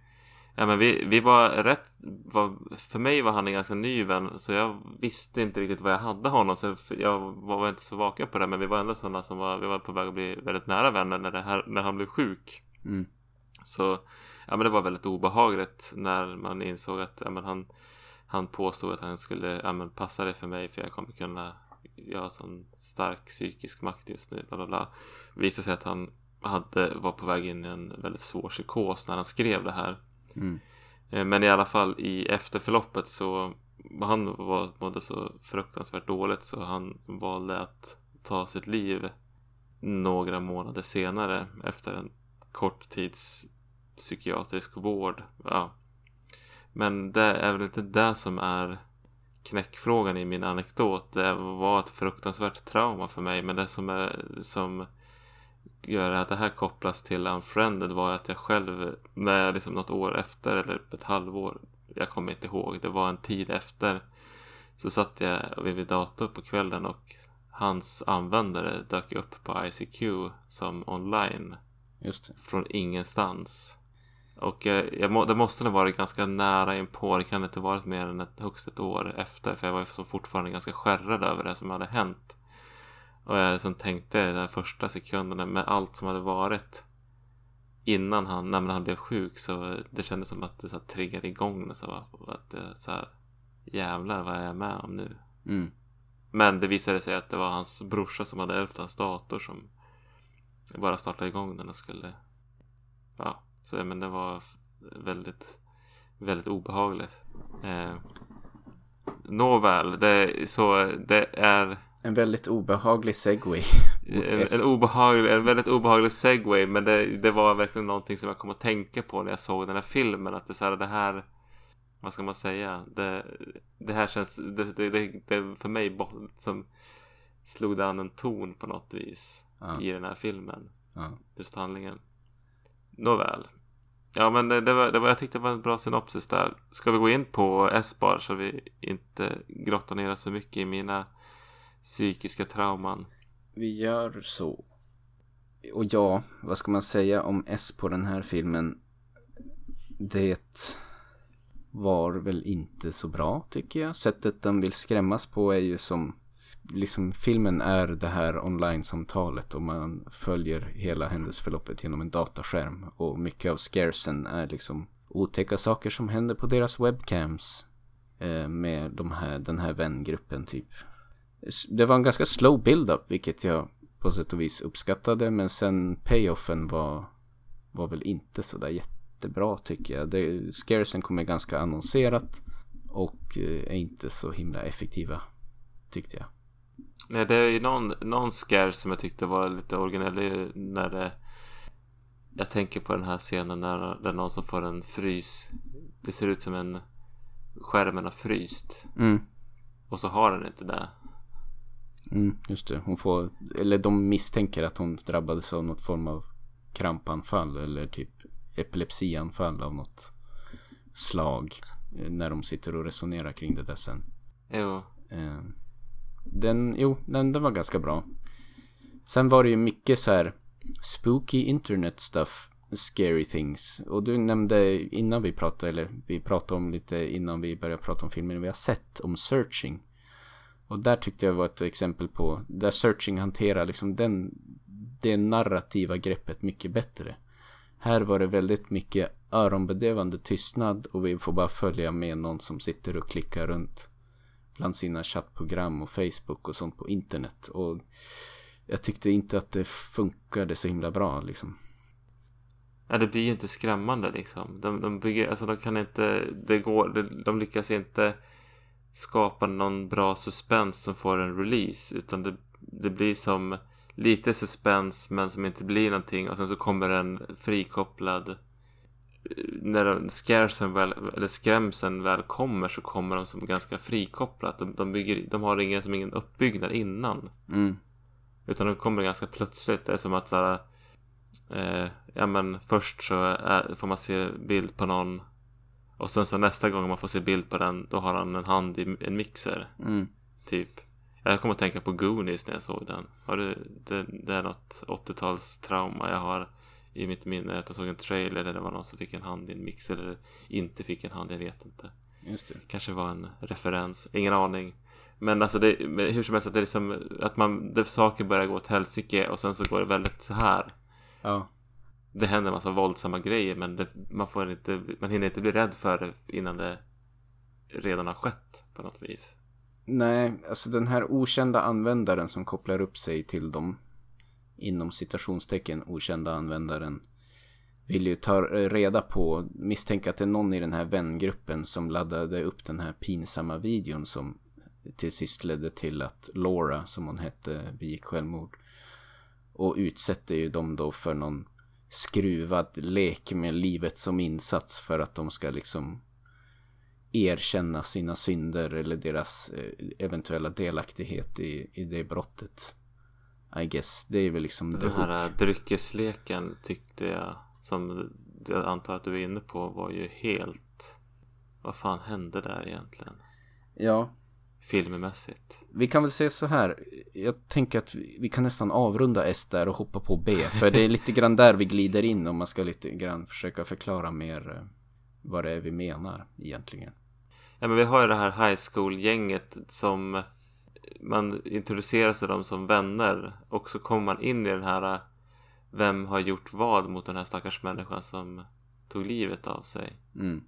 ja, men vi, vi var rätt, var, för mig var han en ganska ny vän så jag visste inte riktigt vad jag hade honom. Så jag var inte så vaken på det men vi var ändå sådana som var, vi var på väg att bli väldigt nära vänner när, det här, när han blev sjuk. Mm. Så ja, men det var väldigt obehagligt när man insåg att ja, men han, han påstod att han skulle ja, men passa det för mig för jag kommer kunna jag har sån stark psykisk makt just nu. Bla, bla, bla. Visade sig att han hade, var på väg in i en väldigt svår psykos när han skrev det här. Mm. Eh, men i alla fall i efterförloppet så han var, mådde så fruktansvärt dåligt så han valde att ta sitt liv några månader senare efter en kort tids psykiatrisk vård. Ja. Men det är väl inte det som är knäckfrågan i min anekdot. Det var ett fruktansvärt trauma för mig. Men det som, är, som gör att det här kopplas till Unfriended var att jag själv med liksom något år efter eller ett halvår. Jag kommer inte ihåg. Det var en tid efter. Så satt jag vid min dator på kvällen och hans användare dök upp på ICQ som online. Från ingenstans. Och jag, jag må, det måste nog varit ganska nära inpå. Det kan inte varit mer än ett, högst ett år efter. För jag var fortfarande ganska skärrad över det som hade hänt. Och jag som tänkte de första sekunderna med allt som hade varit. Innan han, när han blev sjuk så det kändes som att det så här, triggade igång. Så att det, så här, jävlar vad är jag med om nu? Mm. Men det visade sig att det var hans brorsa som hade ärvt hans dator som bara startade igång den och skulle ja, så men det var väldigt, väldigt obehagligt. Eh, Nåväl, det, så det är En väldigt obehaglig segway. en, en, obehaglig, en väldigt obehaglig segway men det, det var verkligen någonting som jag kom att tänka på när jag såg den här filmen. Att det, så här, det här vad ska man säga? Det, det här känns, det, det, det, för mig som slog det an en ton på något vis Ja. i den här filmen. Ja. Just handlingen. Nåväl. Ja men det, det, var, det var, jag tyckte det var en bra synopsis där. Ska vi gå in på S-bar så vi inte grottar ner oss för mycket i mina psykiska trauman. Vi gör så. Och ja, vad ska man säga om S på den här filmen? Det var väl inte så bra tycker jag. Sättet den vill skrämmas på är ju som liksom filmen är det här online-samtalet och man följer hela händelseförloppet genom en dataskärm. Och mycket av scaresen är liksom otäcka saker som händer på deras webcams. Eh, med de här, den här vängruppen typ. Det var en ganska slow build-up vilket jag på sätt och vis uppskattade. Men sen payoffen var, var väl inte så där jättebra tycker jag. Det, scaresen kommer ganska annonserat. Och eh, är inte så himla effektiva tyckte jag. Nej, det är ju någon, någon scare som jag tyckte var lite originell. När det... Jag tänker på den här scenen när det är någon som får en frys. Det ser ut som en... Skärmen har fryst. Mm. Och så har den inte det. Mm, just det. Hon får, eller de misstänker att hon drabbades av något form av krampanfall eller typ epilepsianfall av något slag. eh, När de sitter och resonerar kring det där sen. Jo. Eh, Den, jo, den, den var ganska bra. Sen var det ju mycket så här spooky internet stuff, scary things. Och du nämnde innan vi pratade, eller vi pratade om lite innan vi började prata om filmen vi har sett, om searching. Och där tyckte jag var ett exempel på, där searching hanterar liksom den, det narrativa greppet mycket bättre. Här var det väldigt mycket öronbedövande tystnad och vi får bara följa med någon som sitter och klickar runt bland sina chattprogram och Facebook och sånt på internet. Och jag tyckte inte att det funkade så himla bra liksom. Ja, det blir ju inte skrämmande liksom. De, de bygger, alltså de kan inte, det går, de, de lyckas inte skapa någon bra suspens som får en release. Utan det, det blir som lite suspens men som inte blir någonting och sen så kommer en frikopplad när scaresen väl, eller skrämsen väl kommer så kommer de som ganska frikopplat. De, de, bygger, de har ingen, som ingen uppbyggnad innan. Mm. Utan de kommer ganska plötsligt. Det är som att såhär, eh, ja men först så är, får man se bild på någon. Och sen så nästa gång man får se bild på den då har han en hand i en mixer. Mm. Typ. Jag kommer att tänka på Goonies när jag såg den. Har du, det, det är något 80-talstrauma jag har i mitt minne. Att jag såg en trailer där det var någon som fick en hand i en mix eller inte fick en hand, jag vet inte. Just det. Kanske var en referens, ingen aning. Men alltså det, hur som helst, att det är liksom att man, det, saker börjar gå åt helsike och sen så går det väldigt så här. Ja. Det händer en massa våldsamma grejer men det, man får inte, man hinner inte bli rädd för det innan det redan har skett på något vis. Nej, alltså den här okända användaren som kopplar upp sig till dem inom citationstecken okända användaren vill ju ta reda på, misstänka att det är någon i den här vängruppen som laddade upp den här pinsamma videon som till sist ledde till att Laura, som hon hette, begick självmord. Och utsätter ju dem då för någon skruvad lek med livet som insats för att de ska liksom erkänna sina synder eller deras eh, eventuella delaktighet i, i det brottet. I guess, det är väl liksom Den här hook. dryckesleken tyckte jag, som jag antar att du är inne på, var ju helt... Vad fan hände där egentligen? Ja. Filmmässigt. Vi kan väl säga så här. Jag tänker att vi, vi kan nästan avrunda S där och hoppa på B. För det är lite grann där vi glider in om man ska lite grann försöka förklara mer eh, vad det är vi menar egentligen. Ja men vi har ju det här high school-gänget som man introducerar sig dem som vänner och så kommer man in i den här vem har gjort vad mot den här stackars människan som tog livet av sig. Mm.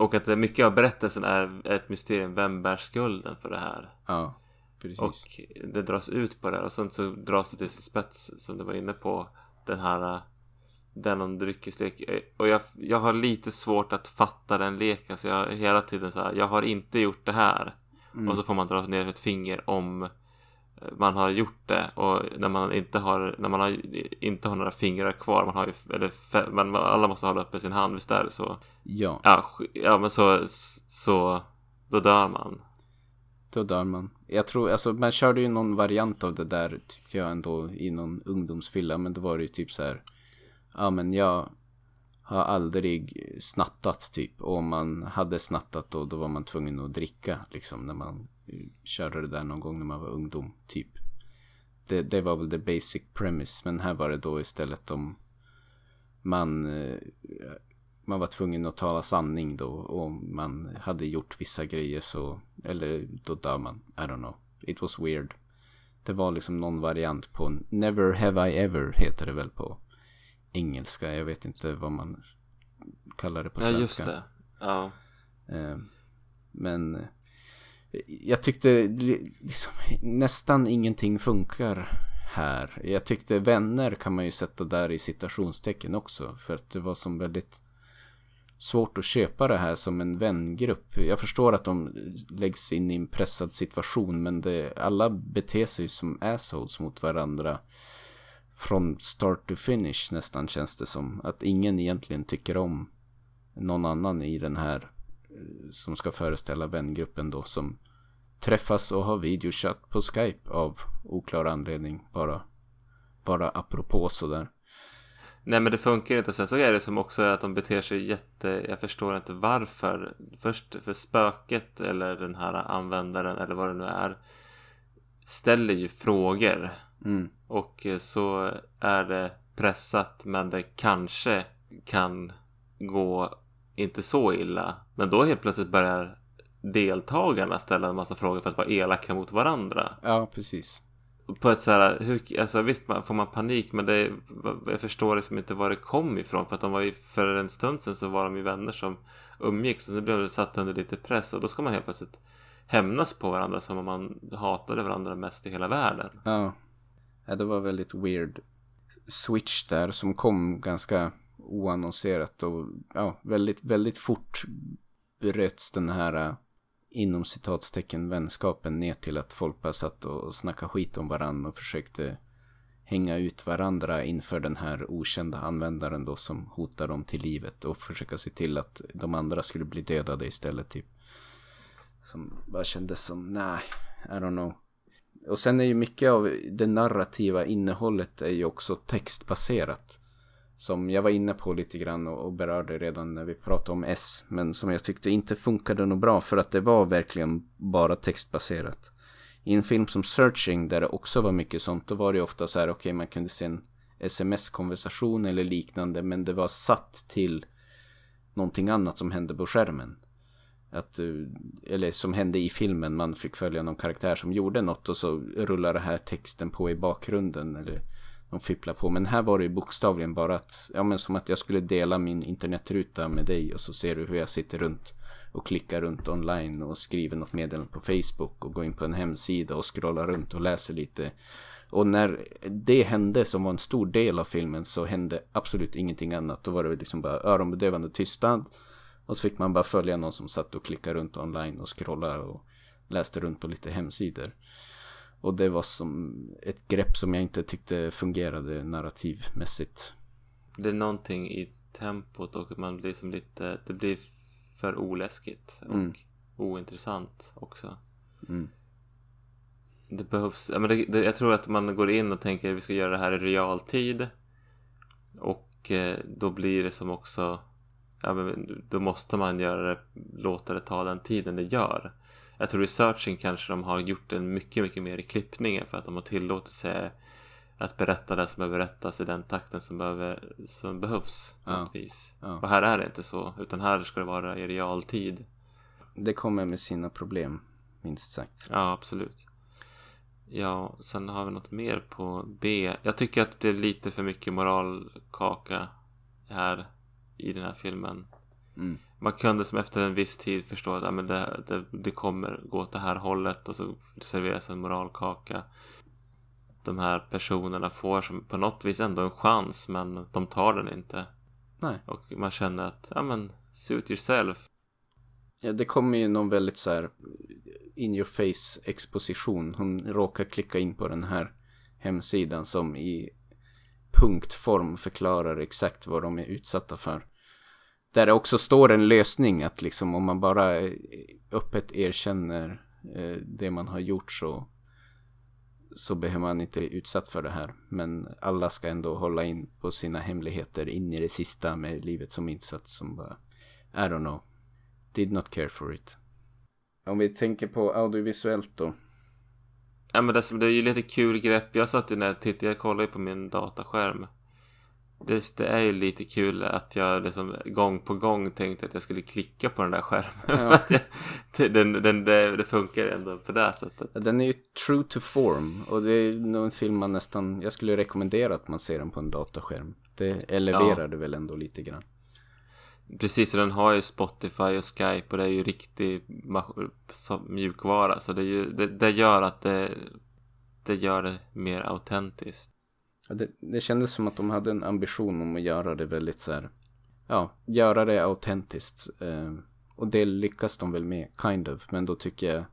Och att mycket av berättelsen är ett mysterium. Vem bär skulden för det här? Ja, precis. Och det dras ut på det och sen så dras det till sin spets som du var inne på. Den här den om dryckeslek. Och jag, jag har lite svårt att fatta den leken. Så jag hela tiden så här, jag har inte gjort det här. Mm. Och så får man dra ner ett finger om man har gjort det och när man inte har, när man har, inte har några fingrar kvar, man har ju, eller man, alla måste hålla uppe sin hand, visst är det så? Ja. Ja, ja men så, så, då dör man. Då dör man. Jag tror, alltså man körde ju någon variant av det där tyckte jag ändå i någon ungdomsfylla, men då var det ju typ så här, ja men jag har aldrig snattat typ. Och om man hade snattat då, då var man tvungen att dricka liksom när man körde det där någon gång när man var ungdom typ. Det, det var väl the basic premise. Men här var det då istället om man, eh, man var tvungen att tala sanning då. Och om man hade gjort vissa grejer så, eller då dör man. I don't know. It was weird. Det var liksom någon variant på Never have I ever heter det väl på engelska. Jag vet inte vad man kallar det på svenska. Ja, just det. Ja. Eh, men jag tyckte liksom, nästan ingenting funkar här. Jag tyckte vänner kan man ju sätta där i citationstecken också. För att det var som väldigt svårt att köpa det här som en vängrupp. Jag förstår att de läggs in i en pressad situation. Men det, alla beter sig som assholes mot varandra från start to finish nästan känns det som. Att ingen egentligen tycker om någon annan i den här som ska föreställa vängruppen då som träffas och har videochatt på Skype av oklar anledning bara. Bara apropå sådär. Nej men det funkar inte. Sen så är det som också att de beter sig jätte... Jag förstår inte varför. Först för spöket eller den här användaren eller vad det nu är. Ställer ju frågor. Mm. Och så är det pressat men det kanske kan gå inte så illa. Men då helt plötsligt börjar deltagarna ställa en massa frågor för att vara elaka mot varandra. Ja, precis. På ett så här, hur, alltså visst får man panik men det, jag förstår liksom inte var det kom ifrån. För att de var ju, för en stund sedan så var de ju vänner som umgicks och så blev de satta under lite press och då ska man helt plötsligt hämnas på varandra som om man hatade varandra mest i hela världen. Ja. ja det var väldigt weird switch där som kom ganska oannonserat och ja, väldigt, väldigt fort bröts den här eh, inom citatstecken vänskapen ner till att folk bara satt och snackade skit om varandra och försökte hänga ut varandra inför den här okända användaren då som hotar dem till livet och försöka se till att de andra skulle bli dödade istället typ. Som bara kändes som, nej, I don't know. Och sen är ju mycket av det narrativa innehållet är ju också textbaserat. Som jag var inne på lite grann och berörde redan när vi pratade om S. Men som jag tyckte inte funkade nog bra för att det var verkligen bara textbaserat. I en film som Searching där det också var mycket sånt då var det ofta så här okej okay, man kunde se en sms-konversation eller liknande men det var satt till någonting annat som hände på skärmen. Att, eh, eller som hände i filmen, man fick följa någon karaktär som gjorde något och så rullar det här texten på i bakgrunden eller de fipplar på. Men här var det ju bokstavligen bara att, ja men som att jag skulle dela min internetruta med dig och så ser du hur jag sitter runt och klickar runt online och skriver något meddelande på Facebook och går in på en hemsida och scrollar runt och läser lite. Och när det hände som var en stor del av filmen så hände absolut ingenting annat. Då var det liksom bara öronbedövande tystnad. Och så fick man bara följa någon som satt och klickade runt online och scrollade och läste runt på lite hemsidor. Och det var som ett grepp som jag inte tyckte fungerade narrativmässigt. Det är någonting i tempot och man blir som lite, det blir för oläskigt och mm. ointressant också. Mm. Det behövs, men det, det, jag tror att man går in och tänker att vi ska göra det här i realtid. Och eh, då blir det som också ja, men då måste man göra det, låta det ta den tiden det gör. Jag tror i searching kanske de har gjort den mycket, mycket mer i klippningen för att de har tillåtit sig att berätta det som behöver berättas i den takten som, behöver, som behövs. Ja. Ja. Och här är det inte så, utan här ska det vara i realtid. Det kommer med sina problem, minst sagt. Ja, absolut. Ja, sen har vi något mer på B. Jag tycker att det är lite för mycket moralkaka här i den här filmen. Mm. Man kunde som efter en viss tid förstå att ja, men det, det, det kommer gå åt det här hållet och så serveras en moralkaka. De här personerna får som på något vis ändå en chans men de tar den inte. Nej. Och man känner att, ja men, suit yourself. Ja, det kommer ju någon väldigt så här in your face exposition. Hon råkar klicka in på den här hemsidan som i punktform förklarar exakt vad de är utsatta för. Där det också står en lösning att liksom om man bara öppet erkänner eh, det man har gjort så så behöver man inte bli utsatt för det här. Men alla ska ändå hålla in på sina hemligheter in i det sista med livet som insats som bara I don't know. Did not care for it. Om vi tänker på audiovisuellt då. Ja men det, det är ju lite kul grepp. Jag satt ju när jag tittade, jag kollade på min dataskärm. Det, det, är ju lite kul att jag liksom gång på gång tänkte att jag skulle klicka på den där skärmen. Ja. jag, den, den, det, det, funkar ändå på det sättet. Den är ju true to form. Och det är nog en film man nästan, jag skulle rekommendera att man ser den på en dataskärm. Det eleverar ja. det väl ändå lite grann. Precis, och den har ju Spotify och Skype och det är ju riktig mjukvara. Så det, ju, det, det gör att det, det gör det mer autentiskt. Det, det kändes som att de hade en ambition om att göra det väldigt så här, ja, göra det autentiskt. Eh, och det lyckas de väl med, kind of. Men då tycker jag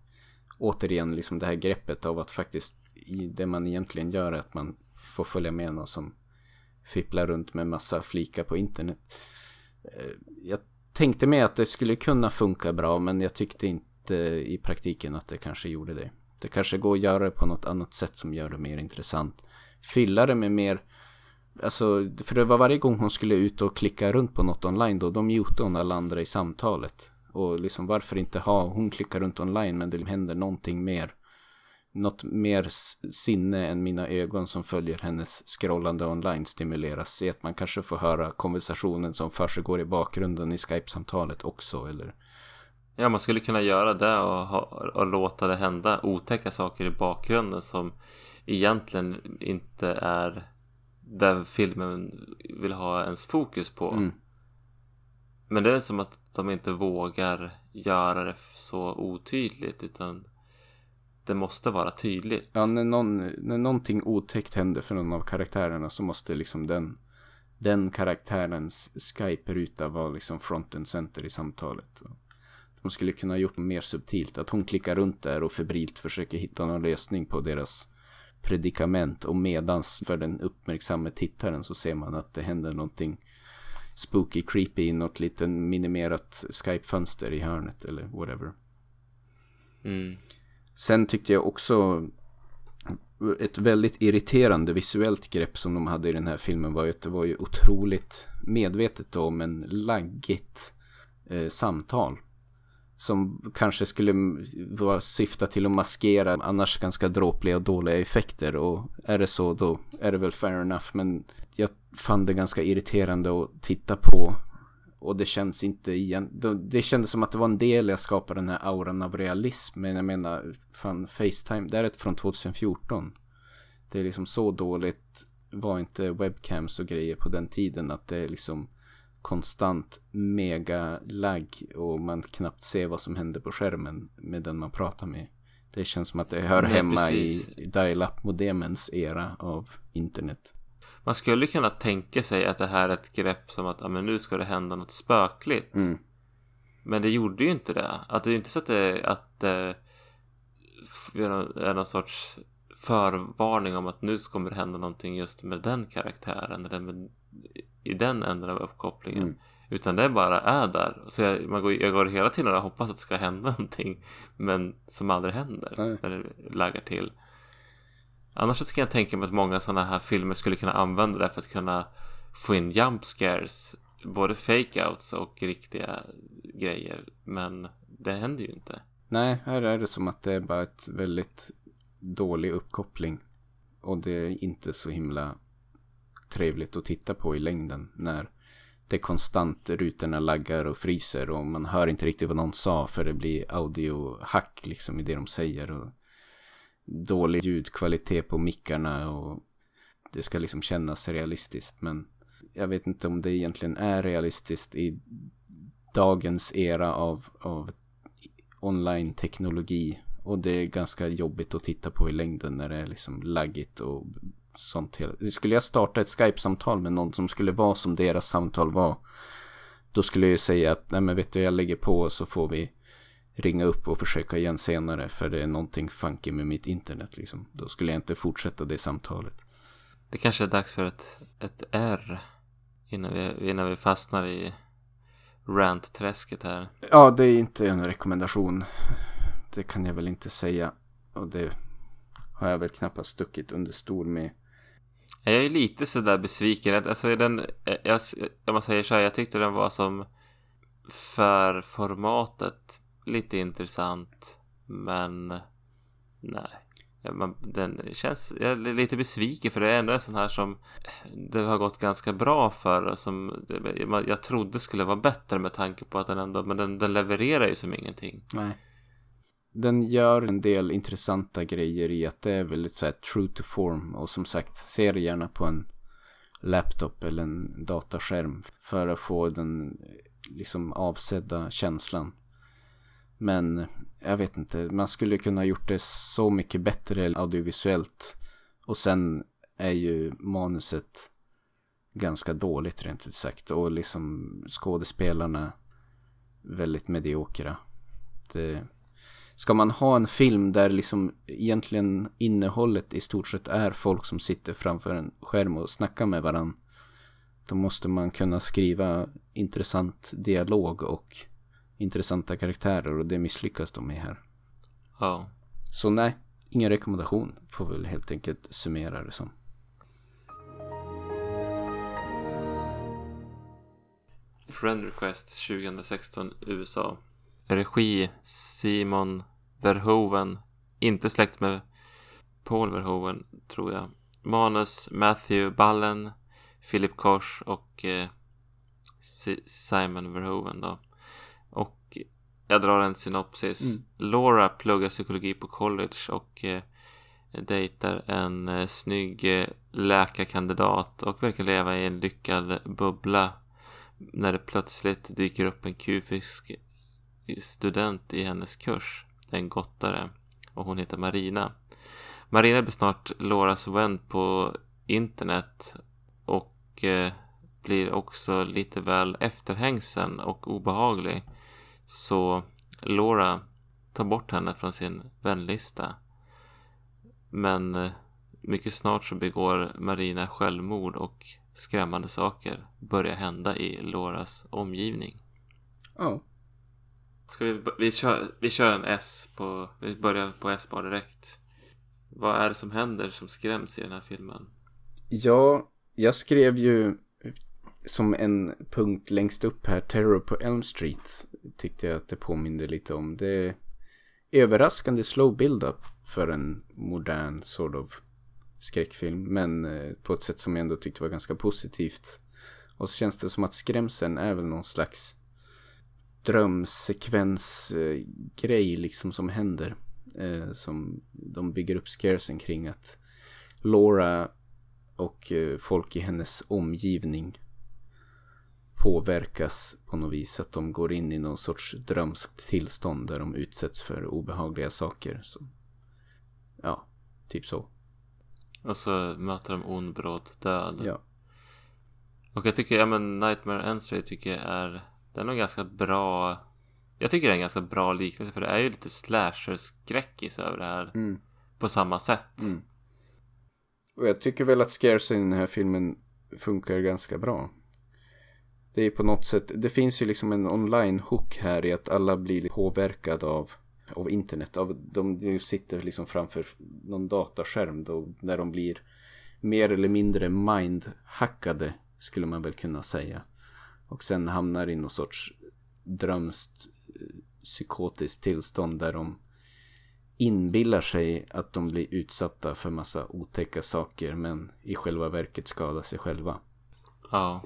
återigen liksom det här greppet av att faktiskt i det man egentligen gör är att man får följa med någon som fipplar runt med massa flikar på internet. Eh, jag tänkte mig att det skulle kunna funka bra men jag tyckte inte i praktiken att det kanske gjorde det. Det kanske går att göra det på något annat sätt som gör det mer intressant fylla det med mer Alltså, för det var varje gång hon skulle ut och klicka runt på något online då, de mutade hon alla andra i samtalet. Och liksom varför inte ha, hon klickar runt online men det händer någonting mer. något mer sinne än mina ögon som följer hennes scrollande online stimuleras. Se att man kanske får höra konversationen som försiggår i bakgrunden i Skype-samtalet också eller Ja, man skulle kunna göra det och, ha, och låta det hända otäcka saker i bakgrunden som egentligen inte är där filmen vill ha ens fokus på. Mm. Men det är som att de inte vågar göra det så otydligt utan det måste vara tydligt. Ja, när, någon, när någonting otäckt händer för någon av karaktärerna så måste liksom den, den karaktärens Skype-ruta vara liksom front and center i samtalet. De skulle kunna ha gjort mer subtilt. Att hon klickar runt där och febrilt försöker hitta någon lösning på deras predikament. Och medans för den uppmärksamma tittaren så ser man att det händer någonting spooky, creepy i något liten minimerat Skype-fönster i hörnet eller whatever. Mm. Sen tyckte jag också ett väldigt irriterande visuellt grepp som de hade i den här filmen var ju att det var ju otroligt medvetet om en laggigt eh, samtal. Som kanske skulle vara syfta till att maskera annars ganska dråpliga och dåliga effekter. Och är det så då är det väl fair enough. Men jag fann det ganska irriterande att titta på. Och det känns inte igen. Det kändes som att det var en del jag skapade den här auran av realism. Men jag menar, fan Facetime, det är ett från 2014. Det är liksom så dåligt var inte webcams och grejer på den tiden att det är liksom konstant mega lagg och man knappt ser vad som händer på skärmen med den man pratar med. Det känns som att det hör Nej, hemma precis. i dial-up modemens era av internet. Man skulle kunna tänka sig att det här är ett grepp som att ja, men nu ska det hända något spökligt. Mm. Men det gjorde ju inte det. Att det är inte så att det, att det är någon sorts förvarning om att nu kommer det hända någonting just med den karaktären eller med i den änden av uppkopplingen. Mm. Utan det bara är där. Så jag, man går, jag går hela tiden och hoppas att det ska hända någonting. Men som aldrig händer. Nej. När det laggar till. Annars så kan jag tänka mig att många sådana här filmer skulle kunna använda det för att kunna få in jump scares. Både fake-outs och riktiga grejer. Men det händer ju inte. Nej, här är det som att det är bara ett väldigt dålig uppkoppling. Och det är inte så himla trevligt att titta på i längden när det konstant rutorna laggar och fryser och man hör inte riktigt vad någon sa för det blir audiohack liksom i det de säger och dålig ljudkvalitet på mickarna och det ska liksom kännas realistiskt. Men jag vet inte om det egentligen är realistiskt i dagens era av, av online-teknologi och det är ganska jobbigt att titta på i längden när det är liksom laggigt och sånt. Skulle jag starta ett Skype-samtal med någon som skulle vara som deras samtal var. Då skulle jag ju säga att nej men vet du jag lägger på så får vi ringa upp och försöka igen senare för det är någonting funky med mitt internet liksom. Då skulle jag inte fortsätta det samtalet. Det kanske är dags för ett, ett R innan vi, innan vi fastnar i rant-träsket här. Ja, det är inte en rekommendation. Det kan jag väl inte säga. Och det har jag väl knappast stuckit under stol med. Jag är lite sådär besviken. Alltså den, eh, jag, om man säger så här, jag tyckte den var som för formatet lite intressant. Men nej. Man, den känns, jag är lite besviken för det är ändå en sån här som det har gått ganska bra för. Som jag trodde skulle vara bättre med tanke på att den ändå, men den, den levererar ju som ingenting. Nej den gör en del intressanta grejer i att det är väldigt så här true to form. Och som sagt, se det gärna på en laptop eller en dataskärm för att få den liksom avsedda känslan. Men jag vet inte, man skulle kunna gjort det så mycket bättre audiovisuellt. Och sen är ju manuset ganska dåligt rent ut sagt. Och liksom skådespelarna väldigt mediokra. Det, Ska man ha en film där liksom egentligen innehållet i stort sett är folk som sitter framför en skärm och snackar med varandra. Då måste man kunna skriva intressant dialog och intressanta karaktärer och det misslyckas de med här. Ja. Så nej, ingen rekommendation får väl helt enkelt summera det som. Friend Request 2016 USA Regi Simon Verhoeven. Inte släkt med Paul Verhoeven tror jag. Manus Matthew Ballen, Philip Koch och eh, Simon Verhoeven då. Och jag drar en synopsis. Mm. Laura pluggar psykologi på college och eh, dejtar en eh, snygg eh, läkarkandidat och verkar leva i en lyckad bubbla när det plötsligt dyker upp en kufisk student i hennes kurs, en gottare, och hon heter Marina. Marina blir snart Lauras vän på internet och eh, blir också lite väl efterhängsen och obehaglig. Så Laura tar bort henne från sin vänlista. Men eh, mycket snart så begår Marina självmord och skrämmande saker börjar hända i Lauras omgivning. Ja. Oh. Ska vi, vi, kör, vi kör en S på, vi börjar på S bara direkt. Vad är det som händer som skräms i den här filmen? Ja, jag skrev ju som en punkt längst upp här, Terror på Elm Street tyckte jag att det påminde lite om. Det är överraskande slow build-up för en modern sort of skräckfilm. Men eh, på ett sätt som jag ändå tyckte var ganska positivt. Och så känns det som att skrämseln är väl någon slags drömsekvensgrej liksom som händer. Eh, som de bygger upp scaresen kring att Laura och eh, folk i hennes omgivning påverkas på något vis. Att de går in i någon sorts drömskt tillstånd där de utsätts för obehagliga saker. Så, ja, typ så. Och så möter de ond bråd död. Ja. Och jag tycker, ja men Nightmare Street tycker jag är, den är nog ganska bra. Jag tycker det är en ganska bra liknelse för det är ju lite slasher-skräckis över det här. Mm. På samma sätt. Mm. Och jag tycker väl att scares i den här filmen funkar ganska bra. Det är på något sätt, det finns ju liksom en online-hook här i att alla blir påverkade av, av internet. Av, de sitter liksom framför någon dataskärm då, när de blir mer eller mindre mind-hackade skulle man väl kunna säga. Och sen hamnar i någon sorts drömskt eh, psykotiskt tillstånd där de inbillar sig att de blir utsatta för massa otäcka saker men i själva verket skadar sig själva. Ja,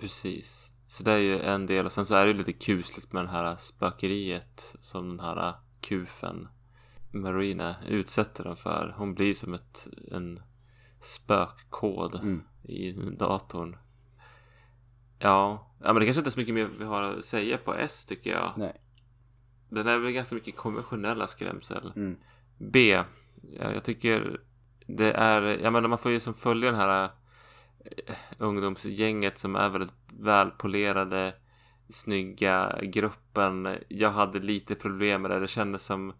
precis. Så det är ju en del och sen så är det ju lite kusligt med det här spökeriet som den här kufen Marina utsätter den för. Hon blir som ett, en spökkod mm. i datorn. Ja, ja men det kanske inte är så mycket mer vi har att säga på S tycker jag. Nej. Den är väl ganska mycket konventionella skrämsel. Mm. B. Ja, jag tycker det är, jag menar man får ju som följa den här uh, ungdomsgänget som är väldigt välpolerade, snygga gruppen. Jag hade lite problem med det. Det kändes som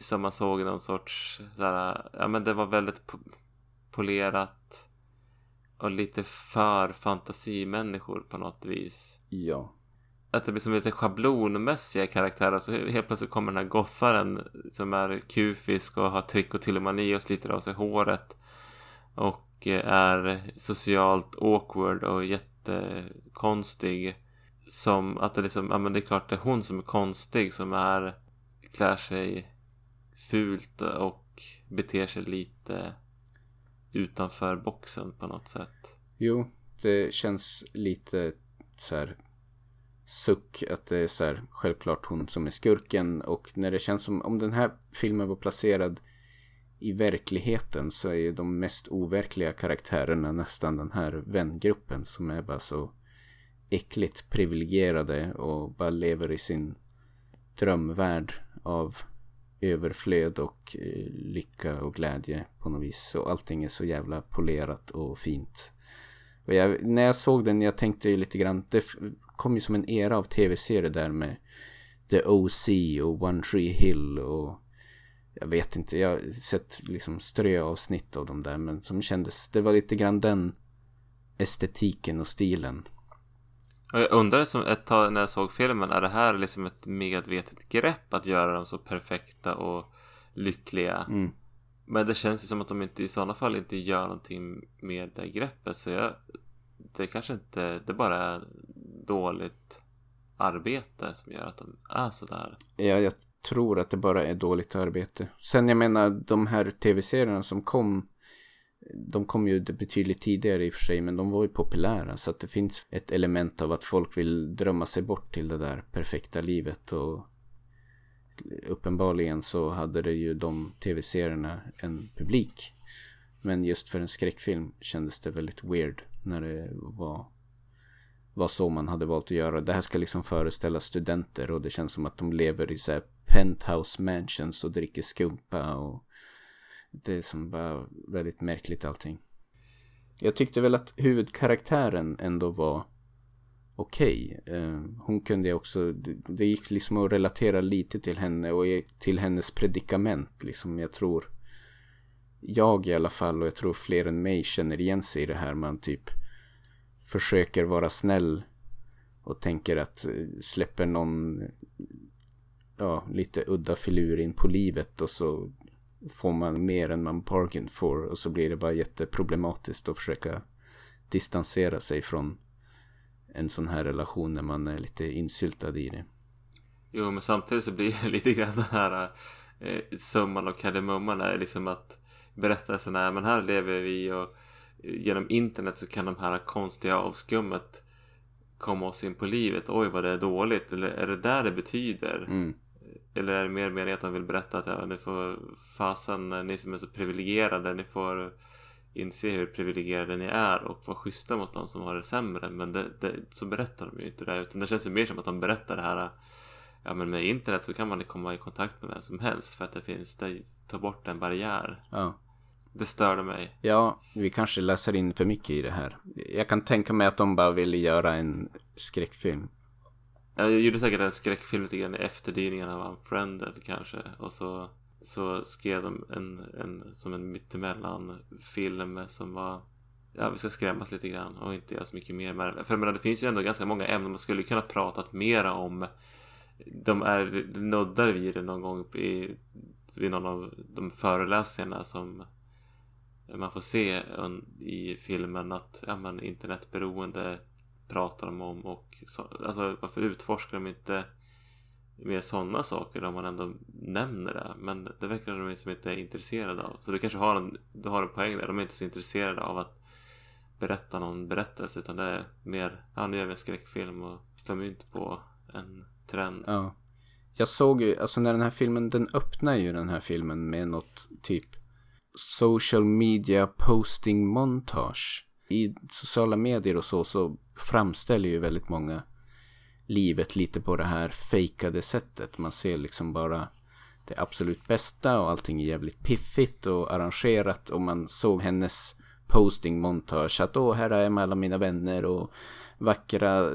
som man såg någon sorts såhär, ja men det var väldigt polerat och lite för fantasimänniskor på något vis. Ja att det blir som lite schablonmässiga karaktärer. Så helt plötsligt kommer den här goffaren som är kufisk och har trikotilomani och sliter av sig håret. Och är socialt awkward och jättekonstig. Som att det liksom, ja men det är klart det är hon som är konstig som är, klär sig fult och beter sig lite utanför boxen på något sätt. Jo, det känns lite så här suck att det är så här, självklart hon som är skurken och när det känns som om den här filmen var placerad i verkligheten så är de mest overkliga karaktärerna nästan den här vängruppen som är bara så äckligt privilegierade och bara lever i sin drömvärld av överflöd och eh, lycka och glädje på något vis. Och allting är så jävla polerat och fint. Och jag, när jag såg den, jag tänkte ju lite grann, det kom ju som en era av tv-serier där med The OC och One Tree Hill och jag vet inte, jag har sett liksom ströavsnitt av dem där men som kändes, det var lite grann den estetiken och stilen. Jag undrade som ett tag när jag såg filmen, är det här liksom ett medvetet grepp att göra dem så perfekta och lyckliga? Mm. Men det känns ju som att de inte i sådana fall inte gör någonting med det greppet så jag det kanske inte, det bara är dåligt arbete som gör att de är sådär. Ja, jag tror att det bara är dåligt arbete. Sen jag menar de här tv-serierna som kom de kom ju betydligt tidigare i och för sig men de var ju populära så att det finns ett element av att folk vill drömma sig bort till det där perfekta livet och uppenbarligen så hade det ju de tv-serierna en publik. Men just för en skräckfilm kändes det väldigt weird när det var, var så man hade valt att göra. Det här ska liksom föreställa studenter och det känns som att de lever i så här penthouse mansions och dricker skumpa och det är som bara väldigt märkligt allting. Jag tyckte väl att huvudkaraktären ändå var okej. Okay. Eh, hon kunde också, det gick liksom att relatera lite till henne och till hennes predikament liksom. Jag tror, jag i alla fall och jag tror fler än mig känner igen sig i det här. Man typ försöker vara snäll och tänker att eh, släpper någon ja, lite udda filur in på livet och så får man mer än man bargain for och så blir det bara jätteproblematiskt att försöka distansera sig från en sån här relation när man är lite insyltad i det. Jo, men samtidigt så blir det lite grann den här eh, summan och kardemumman är liksom att berättelsen är men här lever vi och genom internet så kan de här konstiga avskummet komma oss in på livet. Oj vad det är dåligt. Eller är det där det betyder? Mm. Eller är det mer meningen att han vill berätta att ja, ni får fasen, ni som är så privilegierade, ni får inse hur privilegierade ni är och vara schyssta mot de som har det sämre. Men det, det, så berättar de ju inte det. Utan det känns ju mer som att de berättar det här. Ja men med internet så kan man komma i kontakt med vem som helst för att det finns, det tar bort en barriär. Ja. Det störde mig. Ja, vi kanske läser in för mycket i det här. Jag kan tänka mig att de bara ville göra en skräckfilm. Jag gjorde säkert en skräckfilm lite grann i efterdyningarna av Unfriended kanske. Och så, så skrev de en, en, som en mittemellan film som var Ja, vi ska skrämmas lite grann och inte göra så mycket mer med det. För jag menar, det finns ju ändå ganska många ämnen man skulle kunna pratat mera om. De är nuddar vid det någon gång i, vid någon av de föreläsningarna som man får se i filmen att ja, men internetberoende pratar de om och så, alltså varför utforskar de inte mer sådana saker om man ändå nämner det. Men det verkar de liksom inte är intresserade av. Så du kanske har en, du har en poäng där. De är inte så intresserade av att berätta någon berättelse utan det är mer, ja nu gör vi en skräckfilm och slår mynt på en trend. Ja. Jag såg ju, alltså när den här filmen, den öppnar ju den här filmen med något typ social media posting montage. I sociala medier och så, så framställer ju väldigt många livet lite på det här fejkade sättet. Man ser liksom bara det absolut bästa och allting är jävligt piffigt och arrangerat och man såg hennes posting montage att åh här är jag med alla mina vänner och vackra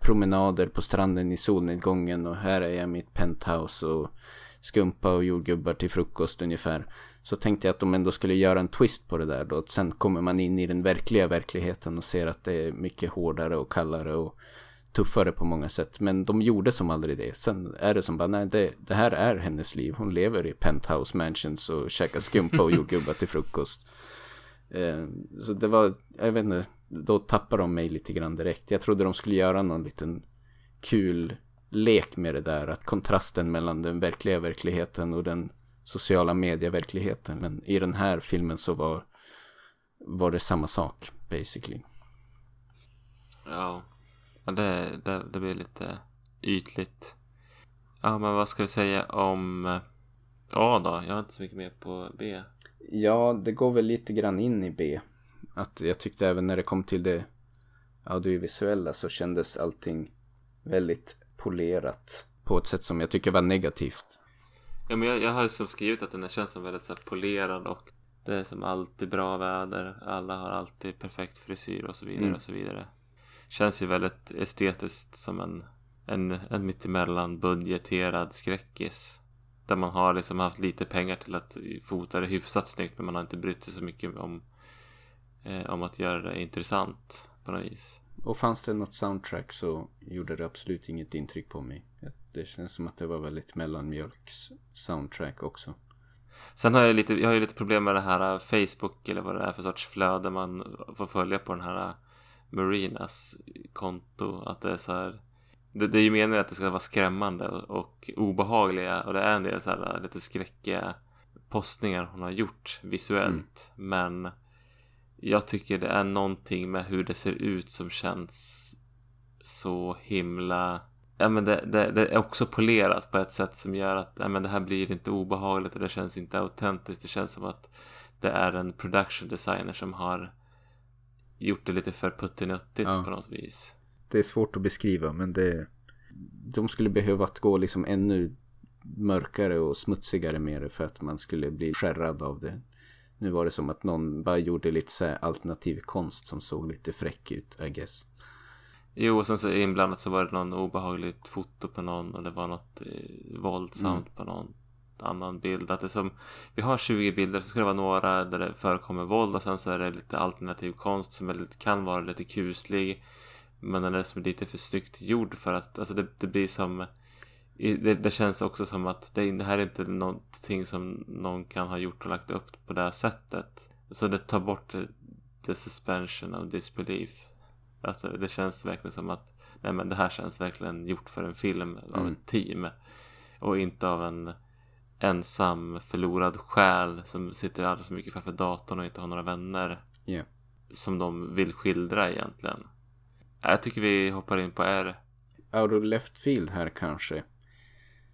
promenader på stranden i solnedgången och här är jag i mitt penthouse och skumpa och jordgubbar till frukost ungefär. Så tänkte jag att de ändå skulle göra en twist på det där då. Att sen kommer man in i den verkliga verkligheten och ser att det är mycket hårdare och kallare och tuffare på många sätt. Men de gjorde som aldrig det. Sen är det som bara, nej det, det här är hennes liv. Hon lever i penthouse mansions och käkar skumpa och jordgubbar till frukost. Eh, så det var, jag vet inte, då tappade de mig lite grann direkt. Jag trodde de skulle göra någon liten kul lek med det där. Att kontrasten mellan den verkliga verkligheten och den sociala medieverkligheten. Men i den här filmen så var, var det samma sak basically. Ja, det, det, det blir lite ytligt. Ja, men vad ska vi säga om A då? Jag har inte så mycket mer på B. Ja, det går väl lite grann in i B. Att jag tyckte även när det kom till det audiovisuella så kändes allting väldigt polerat på ett sätt som jag tycker var negativt. Ja, men jag, jag har som skrivit att den känns som väldigt så här, polerad och det är som alltid bra väder. Alla har alltid perfekt frisyr och så vidare mm. och så vidare. Känns ju väldigt estetiskt som en, en, en mittemellan budgeterad skräckis. Där man har liksom haft lite pengar till att fota det hyfsat snyggt men man har inte brytt sig så mycket om, eh, om att göra det intressant på något vis. Och fanns det något soundtrack så gjorde det absolut inget intryck på mig. Det känns som att det var väldigt mellanmjölks soundtrack också. Sen har jag lite, jag har ju lite problem med det här Facebook eller vad det är för sorts flöde man får följa på den här Marinas konto. Att det är så här det, det är ju meningen att det ska vara skrämmande och, obehagliga och det är en del så här lite skräckiga postningar hon har gjort visuellt. Mm. Men jag tycker det är någonting med hur det ser ut som känns så himla Ja men det, det, det, är också polerat på ett sätt som gör att ja, men det här blir inte obehagligt och det känns inte autentiskt. Det känns som att det är en production designer som har gjort det lite för puttinuttigt ja. på något vis. Det är svårt att beskriva men det de skulle behöva att gå liksom ännu mörkare och smutsigare med det för att man skulle bli skärrad av det. Nu var det som att någon bara gjorde lite så alternativ konst som såg lite fräck ut, I guess. Jo, och sen så inblandat så var det någon obehagligt foto på någon och det var något eh, våldsamt mm. på någon annan bild. Att det som, vi har 20 bilder så ska det vara några där det förekommer våld och sen så är det lite alternativ konst som är lite, kan vara lite kuslig. Men den är som lite för snyggt gjord för att, alltså det, det blir som det, det, känns också som att det, det här är inte någonting som någon kan ha gjort och lagt upp på det här sättet. Så det tar bort the suspension of disbelief. Alltså det känns verkligen som att nej men det här känns verkligen gjort för en film av mm. ett team. Och inte av en ensam förlorad själ som sitter alldeles för mycket framför datorn och inte har några vänner. Yeah. Som de vill skildra egentligen. Jag tycker vi hoppar in på R. Out of left field här kanske.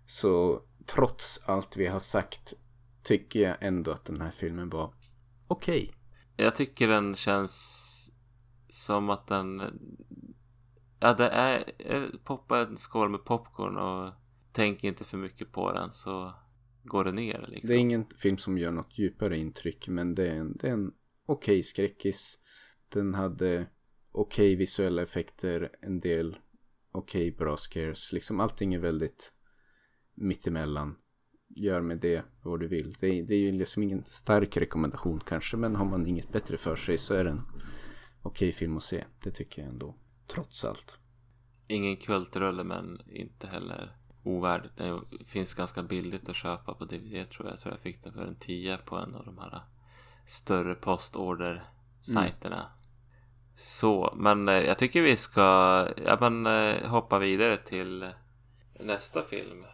Så trots allt vi har sagt tycker jag ändå att den här filmen var okej. Okay. Jag tycker den känns som att den... Ja, det är... Poppa en skål med popcorn och tänk inte för mycket på den så går det ner. Liksom. Det är ingen film som gör något djupare intryck men det är en, det är en okej okay skräckis. Den hade okej okay visuella effekter, en del okej okay bra scares. Liksom allting är väldigt mittemellan. Gör med det vad du vill. Det är, det är ju liksom ingen stark rekommendation kanske men har man inget bättre för sig så är den okej film att se. Det tycker jag ändå. Trots allt. Ingen kultrulle men inte heller ovärd. Det finns ganska billigt att köpa på DVD tror jag. Jag tror jag fick den för en tia på en av de här större postorder-sajterna. Mm. Så, men eh, jag tycker vi ska ja, men, eh, hoppa vidare till nästa film.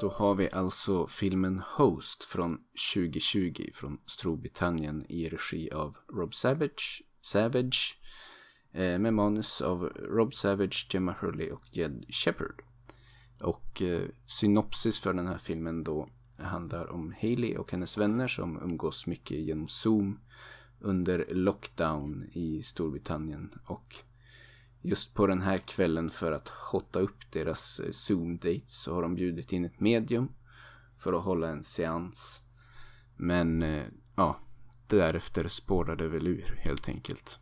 Då har vi alltså filmen Host från 2020 från Storbritannien i regi av Rob Savage, Savage eh, med manus av Rob Savage, Gemma Hurley och Jed Shepard. Och eh, synopsis för den här filmen då handlar om Hailey och hennes vänner som umgås mycket genom Zoom under lockdown i Storbritannien och just på den här kvällen för att hotta upp deras eh, Zoom-dates så har de bjudit in ett medium för att hålla en seans. Men eh, ja, därefter spårar det väl ur helt enkelt.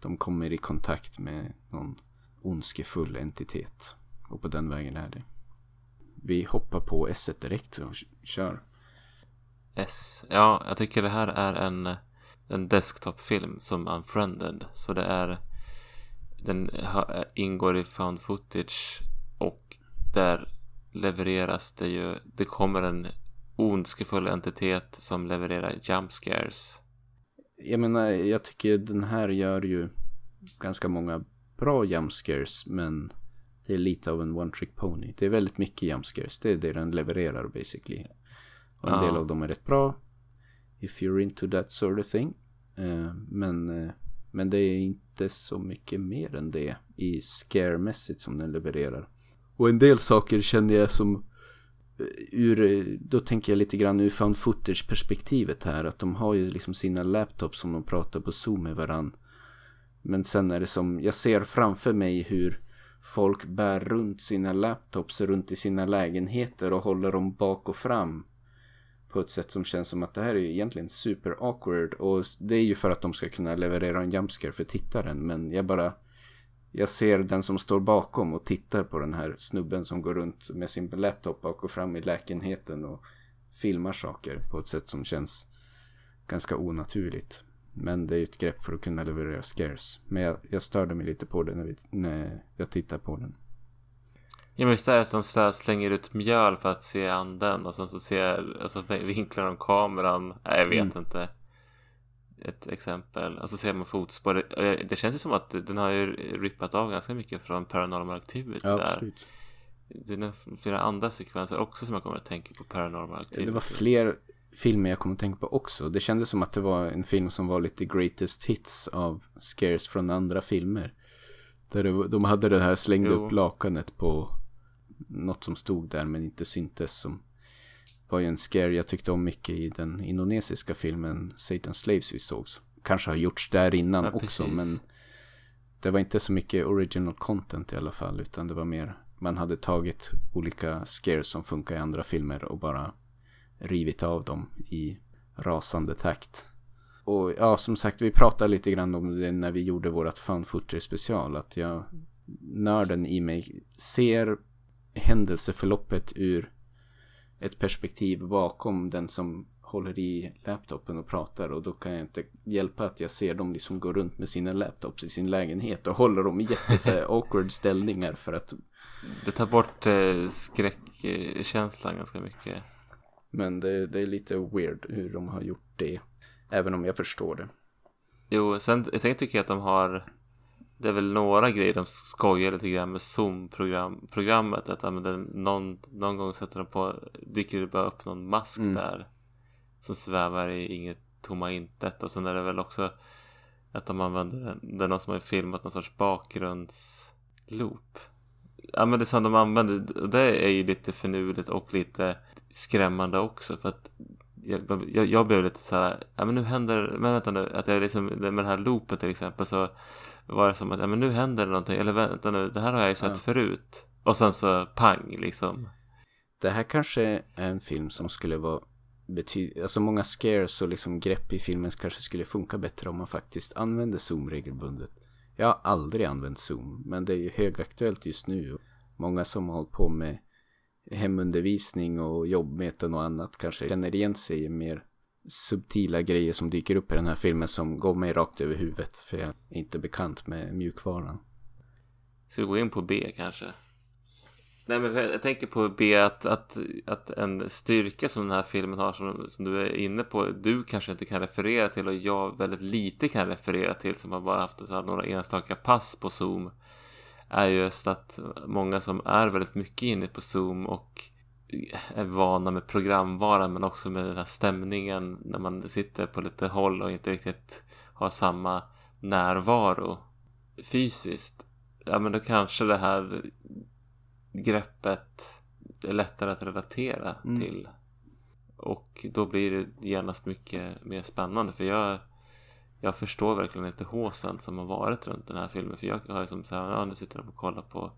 De kommer i kontakt med någon ondskefull entitet. Och på den vägen är det. Vi hoppar på S direkt och kör. S. Ja, jag tycker det här är en, en desktop-film som Unfriended. Så det är den ingår i found footage och där levereras det ju, det kommer en ondskefull entitet som levererar jump scares. Jag menar, jag tycker den här gör ju ganska många bra jump scares men det är lite av en one trick pony. Det är väldigt mycket jump scares, det är det den levererar basically. Och en ja. del av dem är rätt bra. If you're into that sort of thing. Uh, men uh, men det är inte så mycket mer än det i scare-mässigt som den levererar. Och en del saker känner jag som eh, ur, eh, då tänker jag lite grann ur found footage perspektivet här. Att de har ju liksom sina laptops som de pratar på zoom med varann. Men sen är det som, jag ser framför mig hur folk bär runt sina laptops runt i sina lägenheter och håller dem bak och fram på ett sätt som känns som att det här är egentligen super awkward och det är ju för att de ska kunna leverera en jumpscare för tittaren men jag bara jag ser den som står bakom och tittar på den här snubben som går runt med sin laptop bak och fram i lägenheten och filmar saker på ett sätt som känns ganska onaturligt. Men det är ju ett grepp för att kunna leverera scares. Men jag, jag störde mig lite på det när, vi, när jag tittar på den. Ja men visst är det att de slänger ut mjöl för att se anden och sen så ser, alltså vinklar de kameran. Nej jag vet mm. inte. ett exempel. Och så ser man fotspår. Det, det känns ju som att den har ju rippat av ganska mycket från Paranormal Activity. Ja, där. absolut. Det är flera andra sekvenser också som jag kommer att tänka på Paranormal Activity. Det var fler filmer jag kom att tänka på också. Det kändes som att det var en film som var lite greatest hits av scares från andra filmer. Där det, de hade det här slängde Jo. upp lakanet på något som stod där men inte syntes som var ju en scare jag tyckte om mycket i den indonesiska filmen Satan's Slaves vi såg. Kanske har gjorts där innan Ja, också precis. men det var inte så mycket original content i alla fall utan det var mer man hade tagit olika scares som funkar i andra filmer och bara rivit av dem i rasande takt. Och ja, som sagt, vi pratade lite grann om det när vi gjorde vårat found footage special. Att jag, nörden i mig, ser händelseförloppet ur ett perspektiv bakom den som håller i laptopen och pratar. Och då kan jag inte hjälpa att jag ser dem liksom gå runt med sina laptops i sin lägenhet och håller dem i jätte awkward ställningar för att Det tar bort eh, skräckkänslan ganska mycket. Men det, det är lite weird hur de har gjort det. Även om jag förstår det. Jo, sen, sen tycker jag att de har Det är väl några grejer de skojar lite grann med Zoom-programmet Att ja, men den, någon, någon gång sätter de på Dyker det bara upp någon mask Mm. där Som svävar i inget tomma intet Och sen är det väl också Att de använder Det är någon som har filmat någon sorts bakgrundsloop Ja men det som de använder Det är ju lite finurligt och lite Skrämmande också för att jag, jag, jag blev lite så här, ja men nu händer, men vänta nu, att jag liksom, med den här loopen till exempel så var det som att, ja men nu händer det någonting, eller vänta nu, det här har jag ju sett Ja. förut. Och sen så pang liksom. Det här kanske är en film som skulle vara bety- Alltså många scares och liksom grepp i filmen kanske skulle funka bättre om man faktiskt använde zoom regelbundet. Jag har aldrig använt zoom, men det är ju högaktuellt just nu. Många som har hållit på med hemundervisning och jobbmöten och annat kanske känner igen sig mer subtila grejer som dyker upp i den här filmen som går mig rakt över huvudet för jag är inte bekant med mjukvaran. Ska vi gå in på B kanske? Nej men jag tänker på B att, att, att en styrka som den här filmen har som, som du är inne på Du kanske inte kan referera till och jag väldigt lite kan referera till som har bara haft så här, några enstaka pass på Zoom Är just att många som är väldigt mycket inne på Zoom och är vana med programvaran men också med den här stämningen när man sitter på lite håll och inte riktigt har samma närvaro fysiskt ja men då kanske det här greppet är lättare att relatera Mm. till. Och då blir det genast mycket mer spännande för jag jag förstår verkligen inte håsen som har varit runt den här filmen för jag har ju som så här, ja nu sitter de och kollar på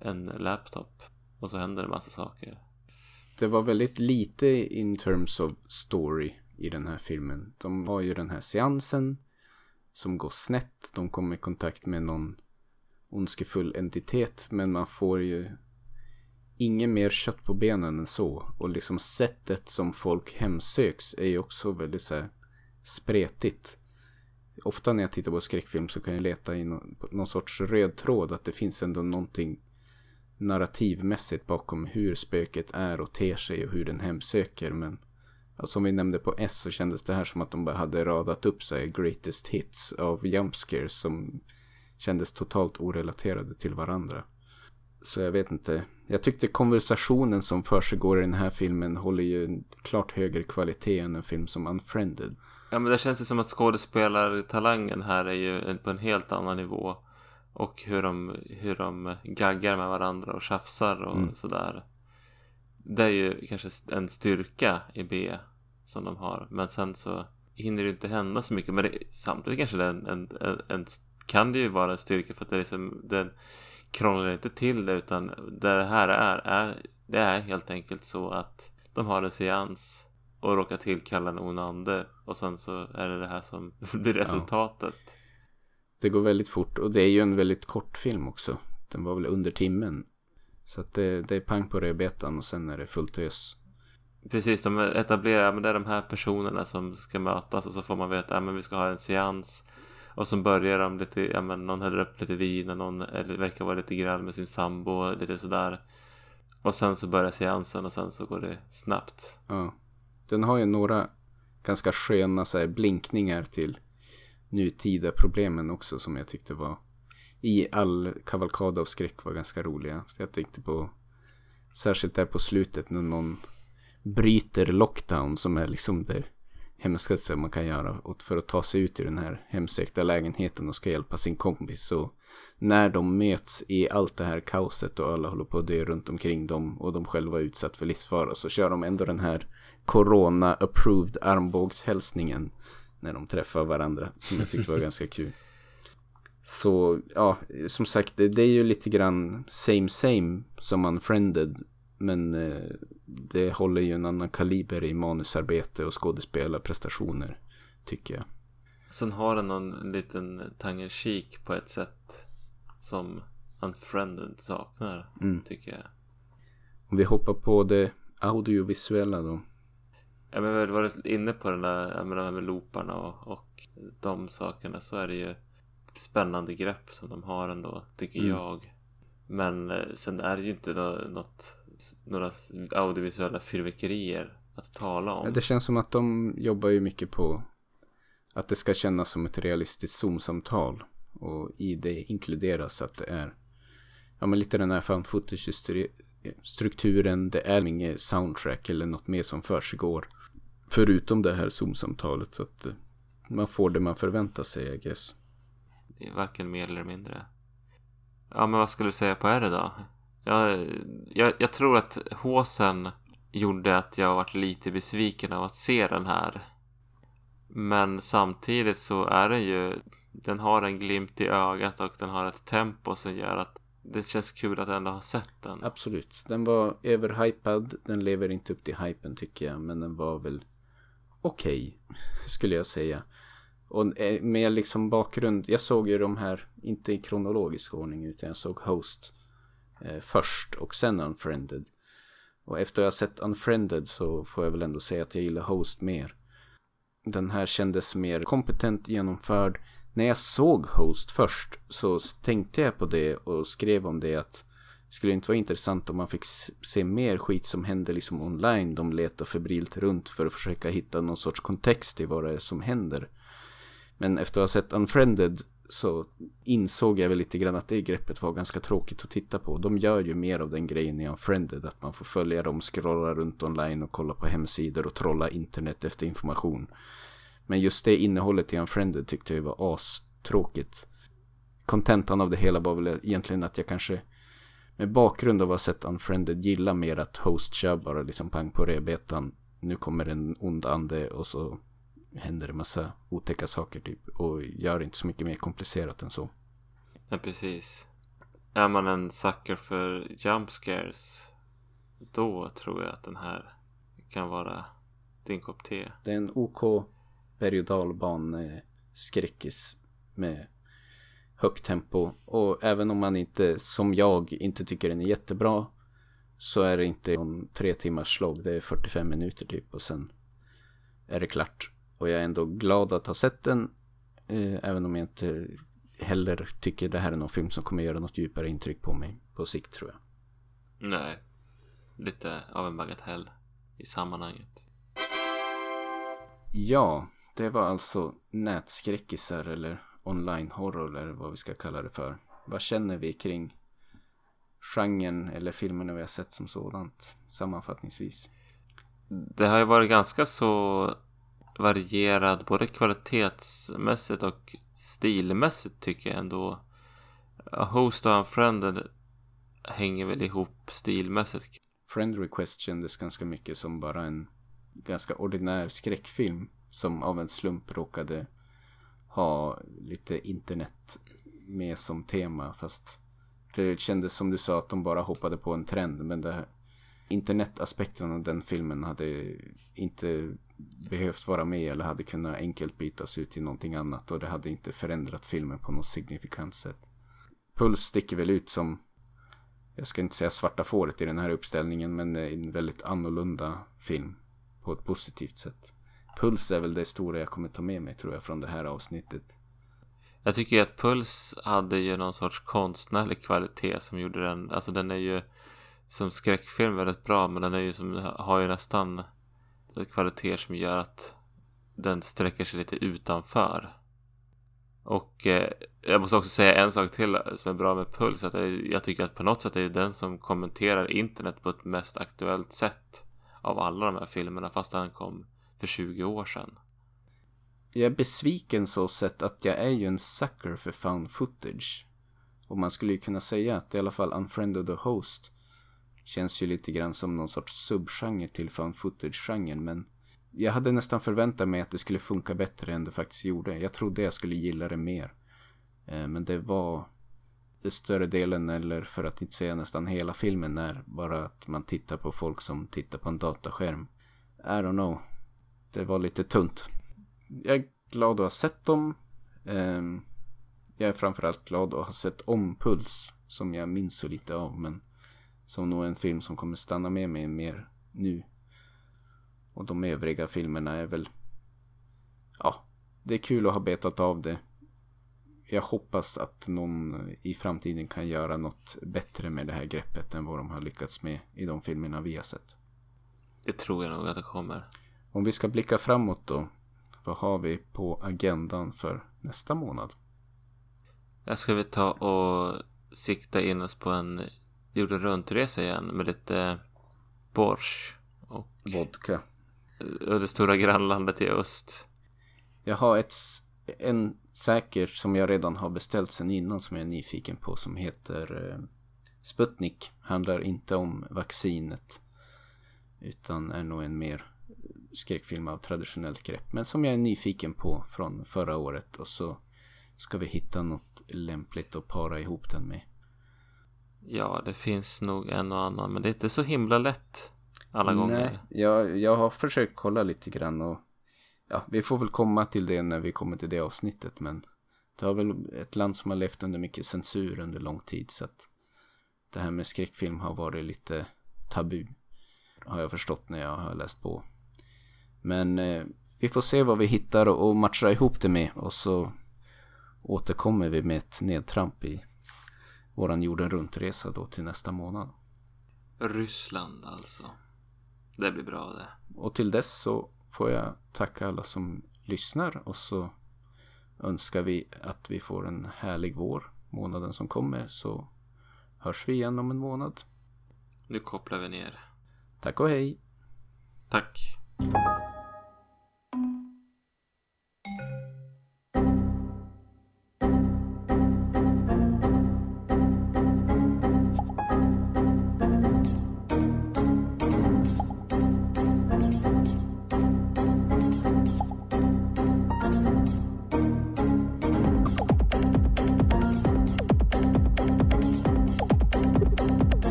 en laptop och så händer det massa saker. Det var väldigt lite in terms of story i den här filmen. De har ju den här seansen som går snett. De kommer i kontakt med någon ondskefull entitet. Men man får ju inget mer kött på benen än så. Och liksom sättet som folk hemsöks är ju också väldigt så här spretigt. Ofta när jag tittar på skräckfilm så kan jag leta i någon, någon sorts röd tråd. Att det finns ändå någonting narrativmässigt bakom hur spöket är och ter sig och hur den hemsöker. Men ja, som vi nämnde på S så kändes det här som att de bara hade radat upp så här greatest hits av JumpScares som kändes totalt orelaterade till varandra. Så jag vet inte. Jag tyckte konversationen som försiggår i den här filmen håller ju en klart högre kvalitet än en film som Unfriended. Ja men det känns ju som att skådespelartalangen här är ju på en helt annan nivå. Och hur de, hur de gaggar med varandra och tjafsar och Mm. sådär. Det är ju kanske en styrka i B som de har. Men sen så hinner det inte hända så mycket. Men det, samtidigt kanske det en, en, en, en, kan det ju vara en styrka för att det liksom, den krånglar inte till det utan det här är, är, det är helt enkelt så att de har en seans och råkar tillkalla en ond ande och sen så är det det här som blir resultatet. Det går väldigt fort och det är ju en väldigt kort film också. Den var väl under timmen. Så att det, det är pang på rödbetan och sen är det fullt ös. Precis, de etablerar, men det är de här personerna som ska mötas och så får man veta, ja men vi ska ha en seans. Och så börjar de lite, ja men någon häller upp lite vin och någon eller, verkar vara lite grann med sin sambo och lite sådär. Och sen så börjar seansen och sen så går det snabbt. Ja. Den har ju några ganska sköna så här, blinkningar till nutida problemen också som jag tyckte var i all kavalkad av skräck var ganska roliga. Jag tänkte på särskilt där på slutet när någon bryter lockdown som är liksom det hemskaste man kan göra för att ta sig ut ur den här hemsökta lägenheten och ska hjälpa sin kompis. Så när de möts i allt det här kaoset och alla håller på att dö runt omkring dem och de själva är utsatt för livsfara så kör de ändå den här corona-approved armbågshälsningen när de träffar varandra som jag tyckte var ganska kul. Så ja, som sagt, det, det, är ju lite grann same same som Unfriended. Men eh, det håller ju en annan kaliber i manusarbete och skådespelarprestationer, tycker jag. Sen har den någon liten tangenkik på ett sätt som Unfriended saknar, mm. tycker jag. Om vi hoppar på det audiovisuella då. Ja, men vi har varit inne på den där, jag menar, med looparna och, och de sakerna så är det ju spännande grepp som de har ändå, tycker mm. jag. Men eh, sen är det ju inte något, några audiovisuella fyrverkerier att tala om. Det känns som att de jobbar ju mycket på att det ska kännas som ett realistiskt Zoom-samtal. Och i det inkluderas att det är ja, men lite den här fan strukturen. Det är inget soundtrack eller något mer som försiggår. Förutom det här Zoom-samtalet. Så att eh, man får det man förväntar sig, I guess. Varken mer eller mindre. Ja, men vad skulle du säga på R då? Jag, jag, jag tror att håsen gjorde att jag varit lite besviken av att se den här. Men samtidigt så är den ju, den har en glimt i ögat och den har ett tempo som gör att det känns kul att ändå ha sett den. Absolut. Den var överhypad. Den lever inte upp till hypen tycker jag. Men den var väl okej. Okay, skulle jag säga. Och eh, med liksom bakgrund. Jag såg ju de här. Inte i kronologisk ordning. Utan jag såg Host. Eh, först. Och sen Unfriended. Och efter jag sett Unfriended så får jag väl ändå säga att jag gillar Host mer. Den här kändes mer kompetent genomförd när jag såg Host först så tänkte jag på det och skrev om det att det skulle inte vara intressant om man fick se mer skit som händer liksom online. De letar febrilt runt för att försöka hitta någon sorts kontext i vad det är som händer. Men efter att ha sett Unfriended så insåg jag väl lite grann att det greppet var ganska tråkigt att titta på. De gör ju mer av den grejen i Unfriended. Att man får följa dem, scrolla runt online och kolla på hemsidor och trolla internet efter information. Men just det innehållet i Unfriended tyckte jag var astråkigt. Kontentan av det hela var väl egentligen att jag kanske med bakgrund av att ha sett Unfriended gillar mer att Host kör bara liksom pang på rebetan. Nu kommer en ond ande och så händer det massa otäcka saker typ. Och gör inte så mycket mer komplicerat än så. Ja, precis. Är man en sucker för jump scares då tror jag att den här kan vara din kopp te. Det är en OK berg och dalban skräckis med högt tempo. Och även om man inte, som jag, inte tycker den är jättebra så är det inte en tre timmars slog. Det är 45 minuter typ och sen är det klart. Och jag är ändå glad att ha sett den. Eh, även om jag inte heller tycker det här är någon film som kommer göra något djupare intryck på mig på sikt tror jag. Nej, lite av en bagatell i sammanhanget. Ja, det var alltså nätskräckisar eller online horror eller vad vi ska kalla det för. Vad känner vi kring genren eller filmerna vi har sett som sådant sammanfattningsvis? Det har ju varit ganska så varierad både kvalitetsmässigt och stilmässigt tycker jag ändå. A Host och Unfriended hänger väl ihop stilmässigt. Friend Request kändes ganska mycket som bara en ganska ordinär skräckfilm som av en slump råkade ha lite internet med som tema. Fast det kändes som du sa att de bara hoppade på en trend. Men det här, internetaspekten av den filmen hade inte behövt vara med eller hade kunnat enkelt bytas ut till någonting annat. Och det hade inte förändrat filmen på något signifikant sätt. Puls sticker väl ut som jag ska inte säga svarta fåret i den här uppställningen men en väldigt annorlunda film på ett positivt sätt. Puls är väl det stora jag kommer ta med mig tror jag från det här avsnittet. Jag tycker ju att Puls hade ju någon sorts konstnärlig kvalitet som gjorde den, alltså den är ju som skräckfilm väldigt bra men den är ju som, har ju nästan kvaliteter som gör att den sträcker sig lite utanför. Och eh, jag måste också säga en sak till som är bra med Puls. Att jag tycker att på något sätt är det den som kommenterar internet på ett mest aktuellt sätt av alla de här filmerna fast han kom för 20 år sedan. Jag är besviken så sett att jag är ju en sucker för found footage. Och man skulle ju kunna säga att i alla fall Unfriended the Host känns ju lite grann som någon sorts subgenre till found footage-genren men jag hade nästan förväntat mig att det skulle funka bättre än det faktiskt gjorde. Jag trodde jag skulle gilla det mer. Eh, men det var det större delen, eller för att inte säga nästan hela filmen, är bara att man tittar på folk som tittar på en dataskärm. I don't know. Det var lite tunt. Jag är glad att ha sett dem. Ehm, jag är framförallt glad att ha sett om Puls, som jag minns så lite av, men som nog är en film som kommer stanna med mig mer nu och de övriga filmerna är väl... Ja, det är kul att ha betat av det. Jag hoppas att någon i framtiden kan göra något bättre med det här greppet än vad de har lyckats med i de filmerna vi har sett. Det tror jag nog att det kommer. Om vi ska blicka framåt då. Vad har vi på agendan för nästa månad? Jag ska vi ta och sikta in oss på en jorden runt-resa igen med lite borsch och vodka och det stora grannlandet i öst. Jag har ett, en säkert som jag redan har beställt sen innan som jag är nyfiken på som heter eh, Sputnik. Handlar inte om vaccinet utan är nog en mer skräckfilm av traditionellt grepp. Men som jag är nyfiken på från förra året och så ska vi hitta något lämpligt att para ihop den med. Ja, det finns nog en och annan men det är inte så himla lätt alla gånger. Nej, jag, jag har försökt kolla lite grann och ja, vi får väl komma till det när vi kommer till det avsnittet. Men det har väl ett land som har levt under mycket censur under lång tid så att det här med skräckfilm har varit lite tabu. Har jag förstått när jag har läst på. Men eh, vi får se vad vi hittar och, och matcha ihop det med och så återkommer vi med ett nedtramp i våran jorden runt-resa då till nästa månad. Ryssland alltså. Det blir bra det. Och till dess så får jag tacka alla som lyssnar och så önskar vi att vi får en härlig vår månaden som kommer så hörs vi igen om en månad. Nu kopplar vi ner. Tack och hej. Tack.